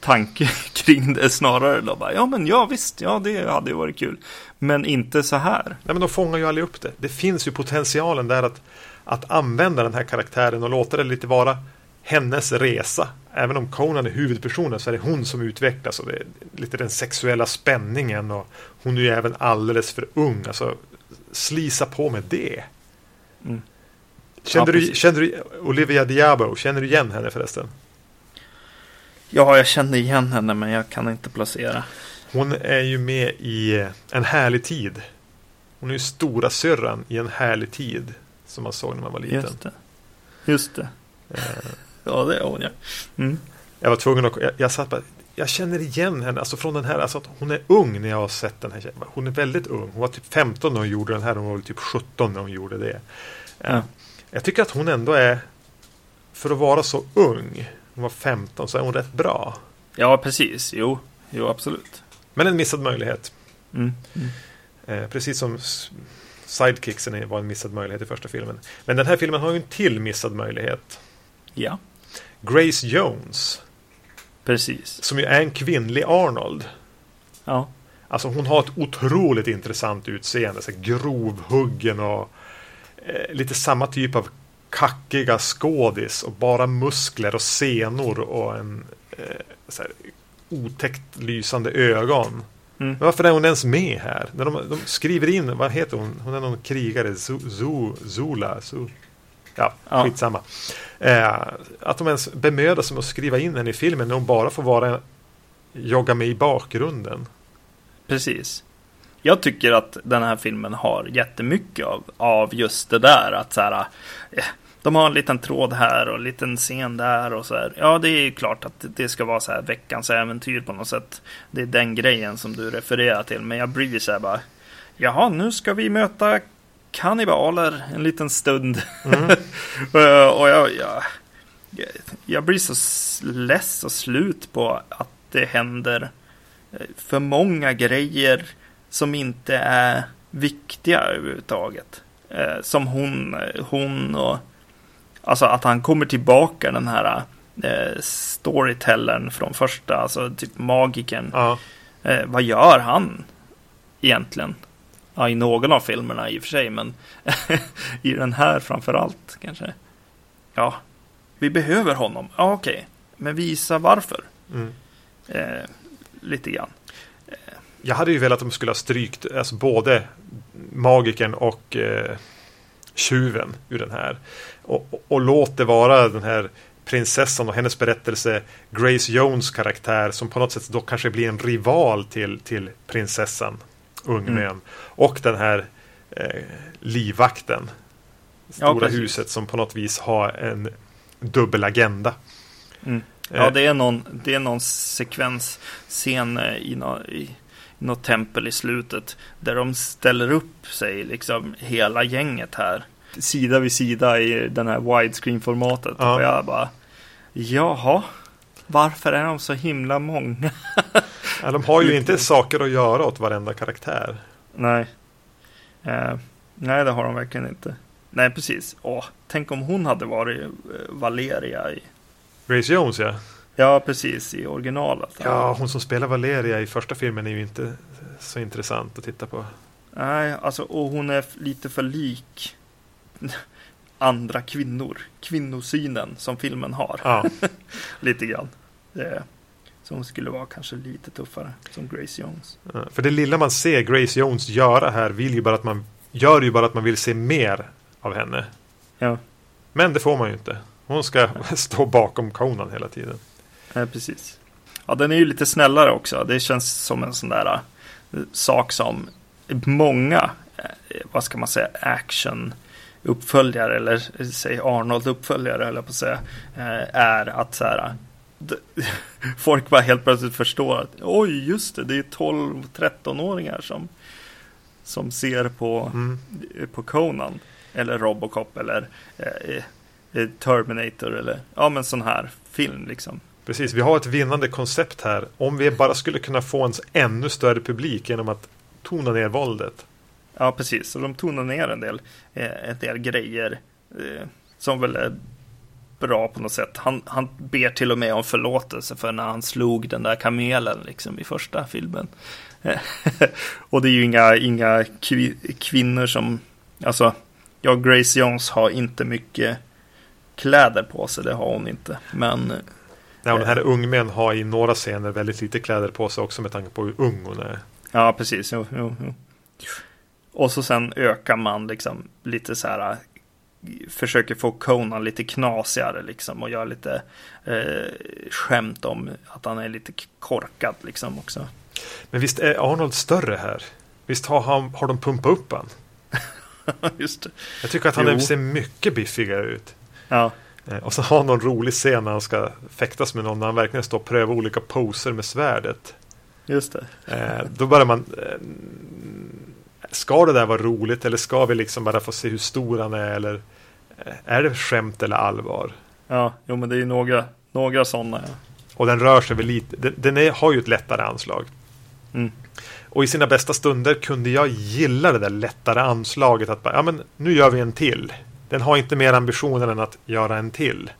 tanke kring det snarare då bara, ja men ja visst, ja det hade ju varit kul. Men inte så här. Nej men de fångar ju aldrig upp det. Det finns ju potentialen där att, att använda den här karaktären och låta det lite vara hennes resa. Även om Conan är huvudpersonen så är det hon som utvecklas och det är lite den sexuella spänningen och hon är ju även alldeles för ung. Alltså slisa på med det. Mm. Kände, ja, du, kände du Olivia Diabo, känner du igen henne förresten? Ja, jag känner igen henne men jag kan inte placera. Hon är ju med i En härlig tid. Hon är ju stora syrran i En härlig tid. Som man såg när man var liten. Just det. Just det. Ja, det är hon ja. Mm. Jag var tvungen att... Jag, jag satt bara, jag känner igen henne, alltså från den här, alltså att hon är ung när jag har sett den här Hon är väldigt ung. Hon var typ 15 när hon gjorde den här, hon var typ 17 när hon gjorde det. Ja. Jag tycker att hon ändå är, för att vara så ung, hon var 15, så är hon rätt bra. Ja, precis. Jo, jo absolut. Men en missad möjlighet. Mm. Mm. Eh, precis som Sidekicksen var en missad möjlighet i första filmen. Men den här filmen har ju en till missad möjlighet. Ja. Grace Jones. Precis. Som ju är en kvinnlig Arnold. Ja. Alltså hon har ett otroligt intressant utseende. Så grovhuggen och eh, lite samma typ av kackiga skådis och bara muskler och senor och en eh, så här, otäckt lysande ögon. Mm. Men varför är hon ens med här? När de, de, skriver in, vad heter hon? Hon är någon krigare, Zula. Zu, ja, ja, skitsamma. Eh, att de ens bemödar sig om att skriva in henne i filmen när hon bara får vara jogga med i bakgrunden. Precis. Jag tycker att den här filmen har jättemycket av, av just det där att så här, eh, de har en liten tråd här och en liten scen där och så här. Ja, det är ju klart att det ska vara så här veckans äventyr på något sätt. Det är den grejen som du refererar till, men jag blir så här bara. Jaha, nu ska vi möta kannibaler en liten stund. Mm. och jag, jag, jag blir så less och slut på att det händer eh, för många grejer som inte är viktiga överhuvudtaget. Eh, som hon, hon och alltså att han kommer tillbaka den här eh, storytellern från första, alltså typ magiken. Ja. Eh, vad gör han egentligen? Ja, i någon av filmerna i och för sig, men i den här framför allt kanske. Ja, vi behöver honom. Ja, okej, okay. men visa varför. Mm. Eh, lite grann. Jag hade ju velat att de skulle ha strykt alltså både magiken och eh, tjuven ur den här. Och, och, och låt det vara den här prinsessan och hennes berättelse Grace Jones karaktär som på något sätt då kanske blir en rival till, till prinsessan Ungmön. Mm. Och den här eh, livvakten. Stora ja, huset som på något vis har en dubbel agenda. Mm. Ja, eh. det är någon, det är någon sekvensscen eh, i, no, i något tempel i slutet där de ställer upp sig, liksom hela gänget här. Sida vid sida i den här widescreen-formatet. Ja. Och jag bara, jaha, varför är de så himla många? ja, de har ju inte saker att göra åt varenda karaktär. Nej. Eh, nej, det har de verkligen inte. Nej, precis. Åh, tänk om hon hade varit eh, Valeria i... Grace Jones, ja. Ja, precis. I originalet. Ja, hon som spelar Valeria i första filmen är ju inte så intressant att titta på. Nej, alltså, och hon är lite för lik andra kvinnor. Kvinnosynen som filmen har. Ja. lite grann. Det, som skulle vara kanske lite tuffare som Grace Jones. För det lilla man ser Grace Jones göra här vill ju bara att man gör ju bara att man vill se mer av henne. Ja. Men det får man ju inte. Hon ska stå bakom Conan hela tiden. Ja, precis. Ja, den är ju lite snällare också. Det känns som en sån där uh, sak som många, uh, vad ska man säga, action uppföljare eller säg Arnold uppföljare eller på att säga, uh, är att så här folk bara helt plötsligt förstår att oj, just det, det är 12-13-åringar som, som ser på, mm. på Conan eller Robocop eller eh, Terminator eller ja, men sån här film liksom. Precis, vi har ett vinnande koncept här. Om vi bara skulle kunna få en ännu större publik genom att tona ner våldet. Ja, precis. Så de tonar ner en del, eh, en del grejer eh, som väl är bra på något sätt. Han, han ber till och med om förlåtelse för när han slog den där kamelen liksom i första filmen. och det är ju inga, inga kvinnor som, alltså, ja, Grace Jones har inte mycket kläder på sig, det har hon inte. Men... Nej, och den här ungmän har i några scener väldigt lite kläder på sig också med tanke på hur ung hon är. Ja, precis. Jo, jo, jo. Och så sen ökar man liksom lite så här försöker få Conan lite knasigare liksom och gör lite eh, skämt om att han är lite korkad liksom också. Men visst är Arnold större här? Visst har, han, har de pumpat upp han? Just det. Jag tycker att han jo. ser mycket biffigare ut. Ja. Eh, och så har han någon rolig scen när han ska fäktas med någon när han verkligen står och prövar olika poser med svärdet. Just det. Eh, då börjar man eh, Ska det där vara roligt eller ska vi liksom bara få se hur stor han är eller är det skämt eller allvar? Ja, jo men det är ju några, några sådana. Ja. Och den rör sig väl lite. Den, den är, har ju ett lättare anslag. Mm. Och i sina bästa stunder kunde jag gilla det där lättare anslaget. Att bara, ja men nu gör vi en till. Den har inte mer ambitioner än att göra en till.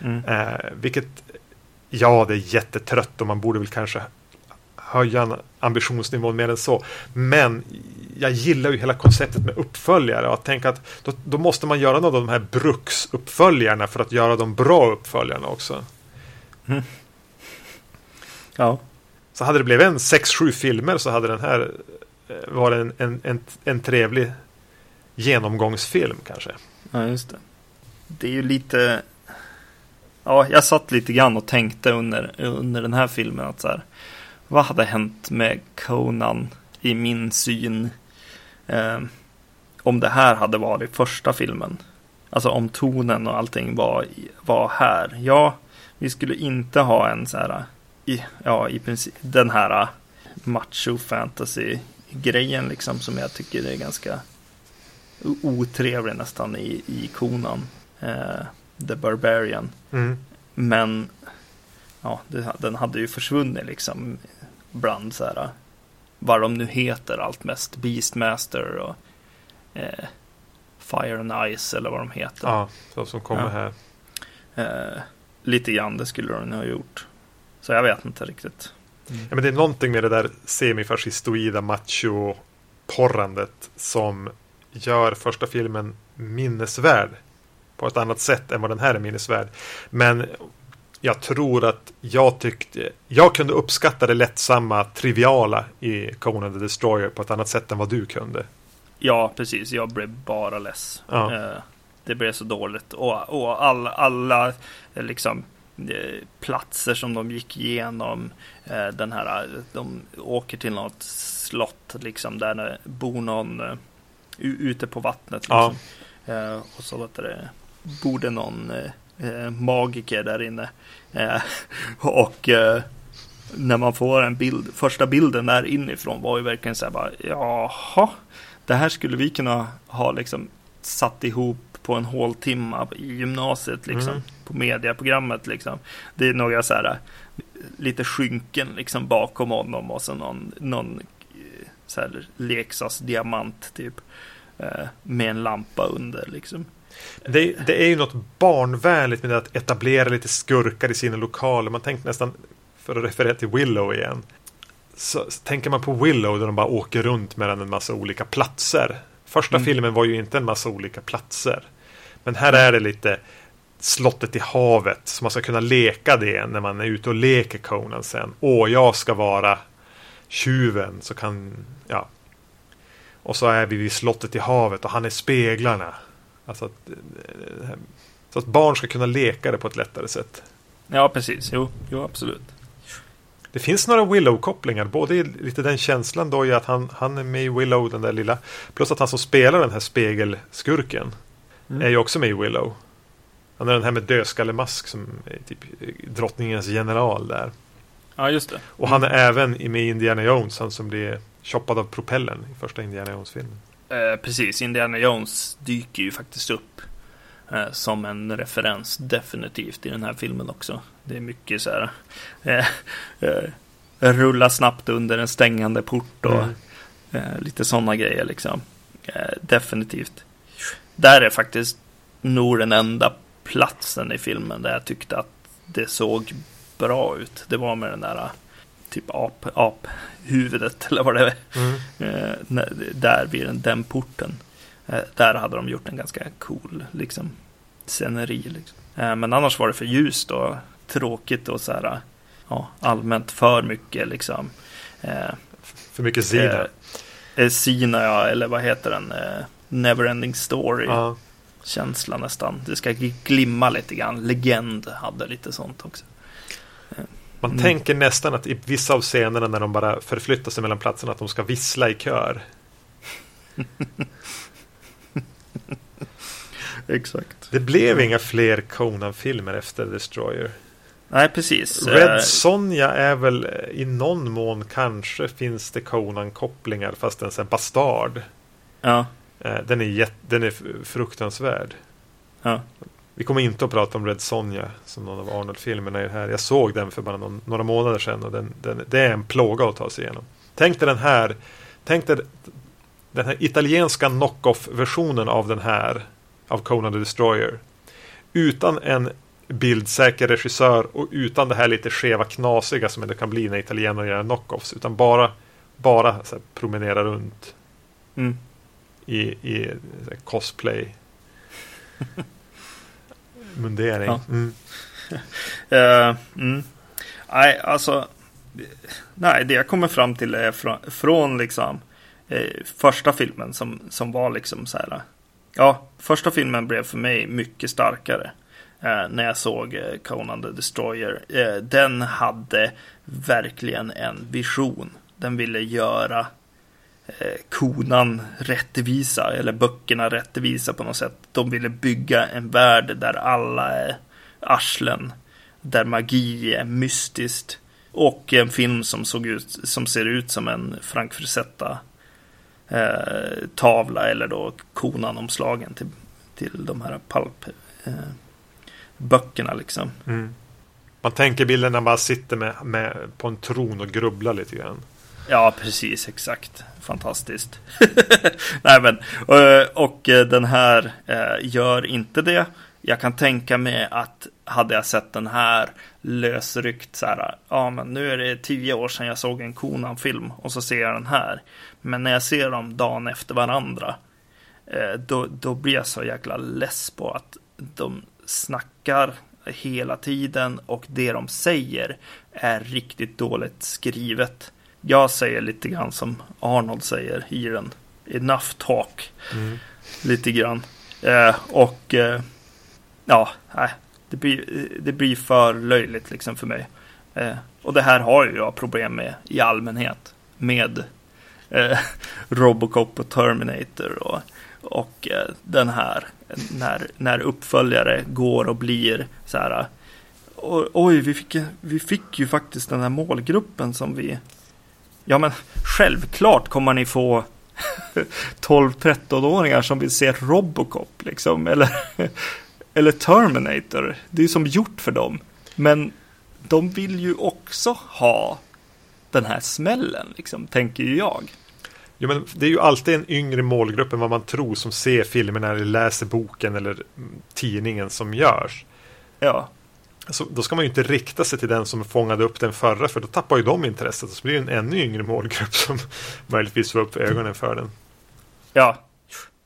Mm. Eh, vilket, ja det är jättetrött och man borde väl kanske höja ambitionsnivån mer än så. Men jag gillar ju hela konceptet med uppföljare och att tänka att då, då, måste man göra någon av de här bruksuppföljarna för att göra de bra uppföljarna också. Mm. Ja. Så hade det blivit en 6-7 filmer så hade den här eh, varit en, en, en, en trevlig genomgångsfilm kanske. Ja, just det. Det är ju lite... Ja, jag satt lite grann och tänkte under, under den här filmen att så här, vad hade hänt med Conan i min syn eh, om det här hade varit första filmen? Alltså om tonen och allting var, var här. Ja, vi skulle inte ha en så här, i, ja, i princip den här macho fantasy grejen liksom som jag tycker är ganska otrevlig nästan i, i konan. Eh, The Barbarian. Mm. Men ja, det, den hade ju försvunnit liksom bland så här vad de nu heter allt mest. Beastmaster och eh, Fire and Ice eller vad de heter. Ja, de som kommer ja. här. Eh, lite grann det skulle de ha gjort. Så jag vet inte riktigt. Mm. Ja, men det är någonting med det där semifascistoida macho-porrandet som gör första filmen minnesvärd på ett annat sätt än vad den här är minnesvärd. Men jag tror att jag tyckte jag kunde uppskatta det lättsamma, triviala i Conan the Destroyer på ett annat sätt än vad du kunde. Ja, precis. Jag blev bara less. Ja. Eh, det blev så dåligt och, och all, alla liksom eh, platser som de gick igenom. Eh, den här, de åker till något slott liksom där det bor någon ute på vattnet. Liksom. Ja. och så vet det, bor det någon eh, magiker där inne. Eh, och eh, när man får en bild, första bilden där inifrån var ju verkligen så här bara, jaha, det här skulle vi kunna ha liksom satt ihop på en håltimme i gymnasiet liksom. Mm. På mediaprogrammet liksom. Det är några så här lite skynken liksom bakom honom och så någon, någon eh, så här leksaksdiamant typ. Eh, med en lampa under liksom. Det, det, är ju något barnvänligt med att etablera lite skurkar i sina lokaler. Man tänker nästan, för att referera till Willow igen, så, så tänker man på Willow där de bara åker runt mellan en massa olika platser. Första mm. filmen var ju inte en massa olika platser. Men här är det lite slottet i havet. Så man ska kunna leka det när man är ute och leker Conan sen. Åh, jag ska vara tjuven. Så kan, ja. Och så är vi vid slottet i havet och han är speglarna. Alltså att, eh, så att barn ska kunna leka det på ett lättare sätt. Ja, precis. Jo, jo absolut. Det finns några Willow-kopplingar. Både lite den känslan då i att han, han är med i Willow, den där lilla. Plus att han som spelar den här spegelskurken mm. är ju också med i Willow. Han är den här med dödskallemask som är typ drottningens general där. Ja, just det. Och han är även med i Indiana Jones, han som blir choppad av propellen i första Indiana Jones-filmen. Eh, precis, Indiana Jones dyker ju faktiskt upp eh, som en referens definitivt i den här filmen också. Det är mycket så här eh, eh rulla snabbt under en stängande port och mm. Eh, lite sådana grejer liksom. Definitivt. Där är faktiskt nog den enda platsen i filmen där jag tyckte att det såg bra ut. Det var med den där typ ap, aphuvudet eller vad det är. Mm. Eh, där vid den, den porten. Eh, där hade de gjort en ganska cool liksom, sceneri. Liksom. Eh, men annars var det för ljust och tråkigt och så här, ja, allmänt för mycket liksom. Eh, för mycket Sina. Eh, Sina ja, eller vad heter den? Eh, Neverending Story. Ja. Känsla nästan. Det ska glimma lite grann. Legend hade lite sånt också. Man mm. tänker nästan att i vissa av scenerna när de bara förflyttar sig mellan platserna att de ska vissla i kör. Exakt. Det blev inga fler Conan-filmer efter Destroyer. Nej, precis. Red eh, Sonja är väl eh, i någon mån kanske finns det Conan-kopplingar fast den är en bastard. Ja. Eh, den är, jätt, den är fruktansvärd. Ja. Vi kommer inte att prata om Red Sonja som någon av Arnold-filmerna är här. Jag såg den för bara någon, några månader sedan och den, den, det är en plåga att ta sig igenom. Tänk dig den här, tänk dig den här italienska knock-off-versionen av den här av Conan the Destroyer. Utan en bildsäker regissör och utan det här lite skeva knasiga som det kan bli när italienare gör knockoffs. Utan bara, bara promenera runt mm. i, i cosplay. Mundering. Ja. Mm. uh, mm. Nej, alltså. Nej, det jag kommer fram till är från, från liksom eh, första filmen som, som var liksom så här. Ja, första filmen blev för mig mycket starkare eh, när jag såg eh, Conan the Destroyer. Eh, den hade verkligen en vision. Den ville göra Eh, konan rättvisa, eller böckerna rättvisa på något sätt. De ville bygga en värld där alla är arslen, där magi är mystiskt. Och en film som, såg ut, som ser ut som en Frank Frisetta eh, tavla eller då konan-omslagen till, till de här palp eh, böckerna liksom. Mm. Man tänker bilden när man sitter med, med, på en tron och grubblar lite grann. Ja, precis, exakt. Fantastiskt. Nej, men eh, och, och den här eh, gör inte det. Jag kan tänka mig att hade jag sett den här lösryckt så här. Ja, men nu är det tio år sedan jag såg en Konan-film och så ser jag den här. Men när jag ser dem dagen efter varandra. Då, då blir jag så jäkla less på att de snackar hela tiden och det de säger är riktigt dåligt skrivet. Jag säger lite grann som Arnold säger i den. Enough talk. Mm. Lite grann. Eh, och eh, ja, nej, det, blir, det blir för löjligt liksom för mig. Eh, och det här har ju jag problem med i allmänhet. Med eh, Robocop och Terminator och, och eh, den här när, när uppföljare går och blir så här. Oj, vi fick, vi fick ju faktiskt den här målgruppen som vi. Ja, men självklart kommer ni få 12-13-åringar som vill se Robocop liksom. Eller, eller Terminator. Det är som gjort för dem. Men de vill ju också ha den här smällen, liksom, tänker jag. Jo, men det är ju alltid en yngre målgrupp än vad man tror som ser filmerna eller läser boken eller tidningen som görs. Ja. Så då ska man ju inte rikta sig till den som fångade upp den förra för då tappar ju de intresset och så blir det en ännu yngre målgrupp som möjligtvis får upp ögonen för den. Ja,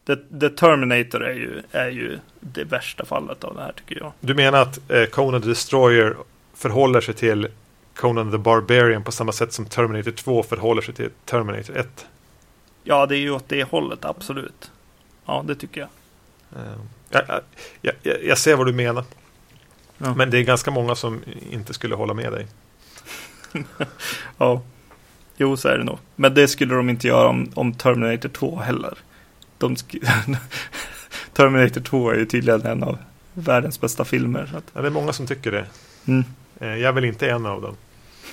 The, The Terminator är ju, är ju det värsta fallet av det här tycker jag. Du menar att eh, Conan the Destroyer förhåller sig till Conan the Barbarian på samma sätt som Terminator 2 förhåller sig till Terminator 1? Ja, det är ju åt det hållet, absolut. Ja, det tycker jag. Jag, jag, jag, jag, ser vad du menar. Ja. Men det är ganska många som inte skulle hålla med dig. ja, jo så är det nog. Men det skulle de inte göra om, om Terminator 2 heller. De Terminator 2 är ju tydligen en av världens bästa filmer. Så att... ja, det är många som tycker det. Mm. Eh, jag är väl inte en av dem.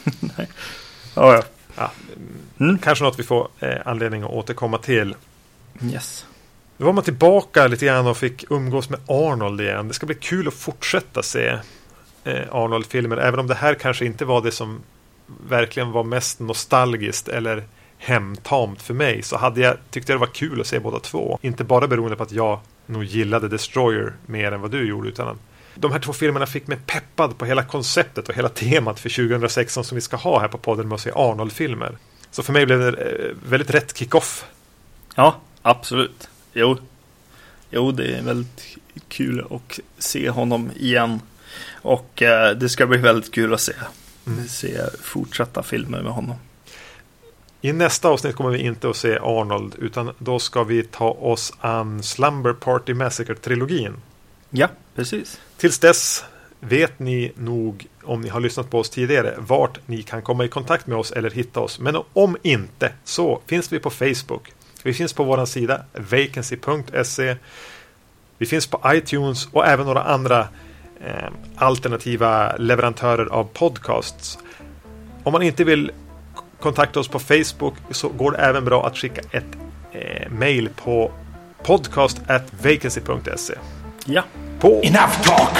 Nej. Ja, ja. Ja, mm. Kanske något vi får eh, anledning att återkomma till. Yes. Nu var man tillbaka lite grann och fick umgås med Arnold igen. Det ska bli kul att fortsätta se eh, Arnold-filmer. Även om det här kanske inte var det som verkligen var mest nostalgiskt eller hemtamt för mig. Så hade jag, tyckte jag det var kul att se båda två. Inte bara beroende på att jag nog gillade Destroyer mer än vad du gjorde. Utan De här två filmerna fick mig peppad på hela konceptet och hela temat för 2016 som vi ska ha här på podden med att se Arnold-filmer. Så för mig blev det eh, väldigt rätt kick-off. Ja, absolut. Jo. jo, det är väldigt kul att se honom igen. Och eh, det ska bli väldigt kul att se, mm. se fortsatta filmer med honom. I nästa avsnitt kommer vi inte att se Arnold utan då ska vi ta oss an Slumber Party Massacre-trilogin. Ja, precis. Tills dess vet ni nog om ni har lyssnat på oss tidigare vart ni kan komma i kontakt med oss eller hitta oss. Men om inte så finns vi på Facebook. Vi finns på vår sida vacancy.se. Vi finns på iTunes och även några andra eh, alternativa leverantörer av podcasts. Om man inte vill kontakta oss på Facebook så går det även bra att skicka ett eh, mail på podcast vacancy.se. Ja. På Enough talk!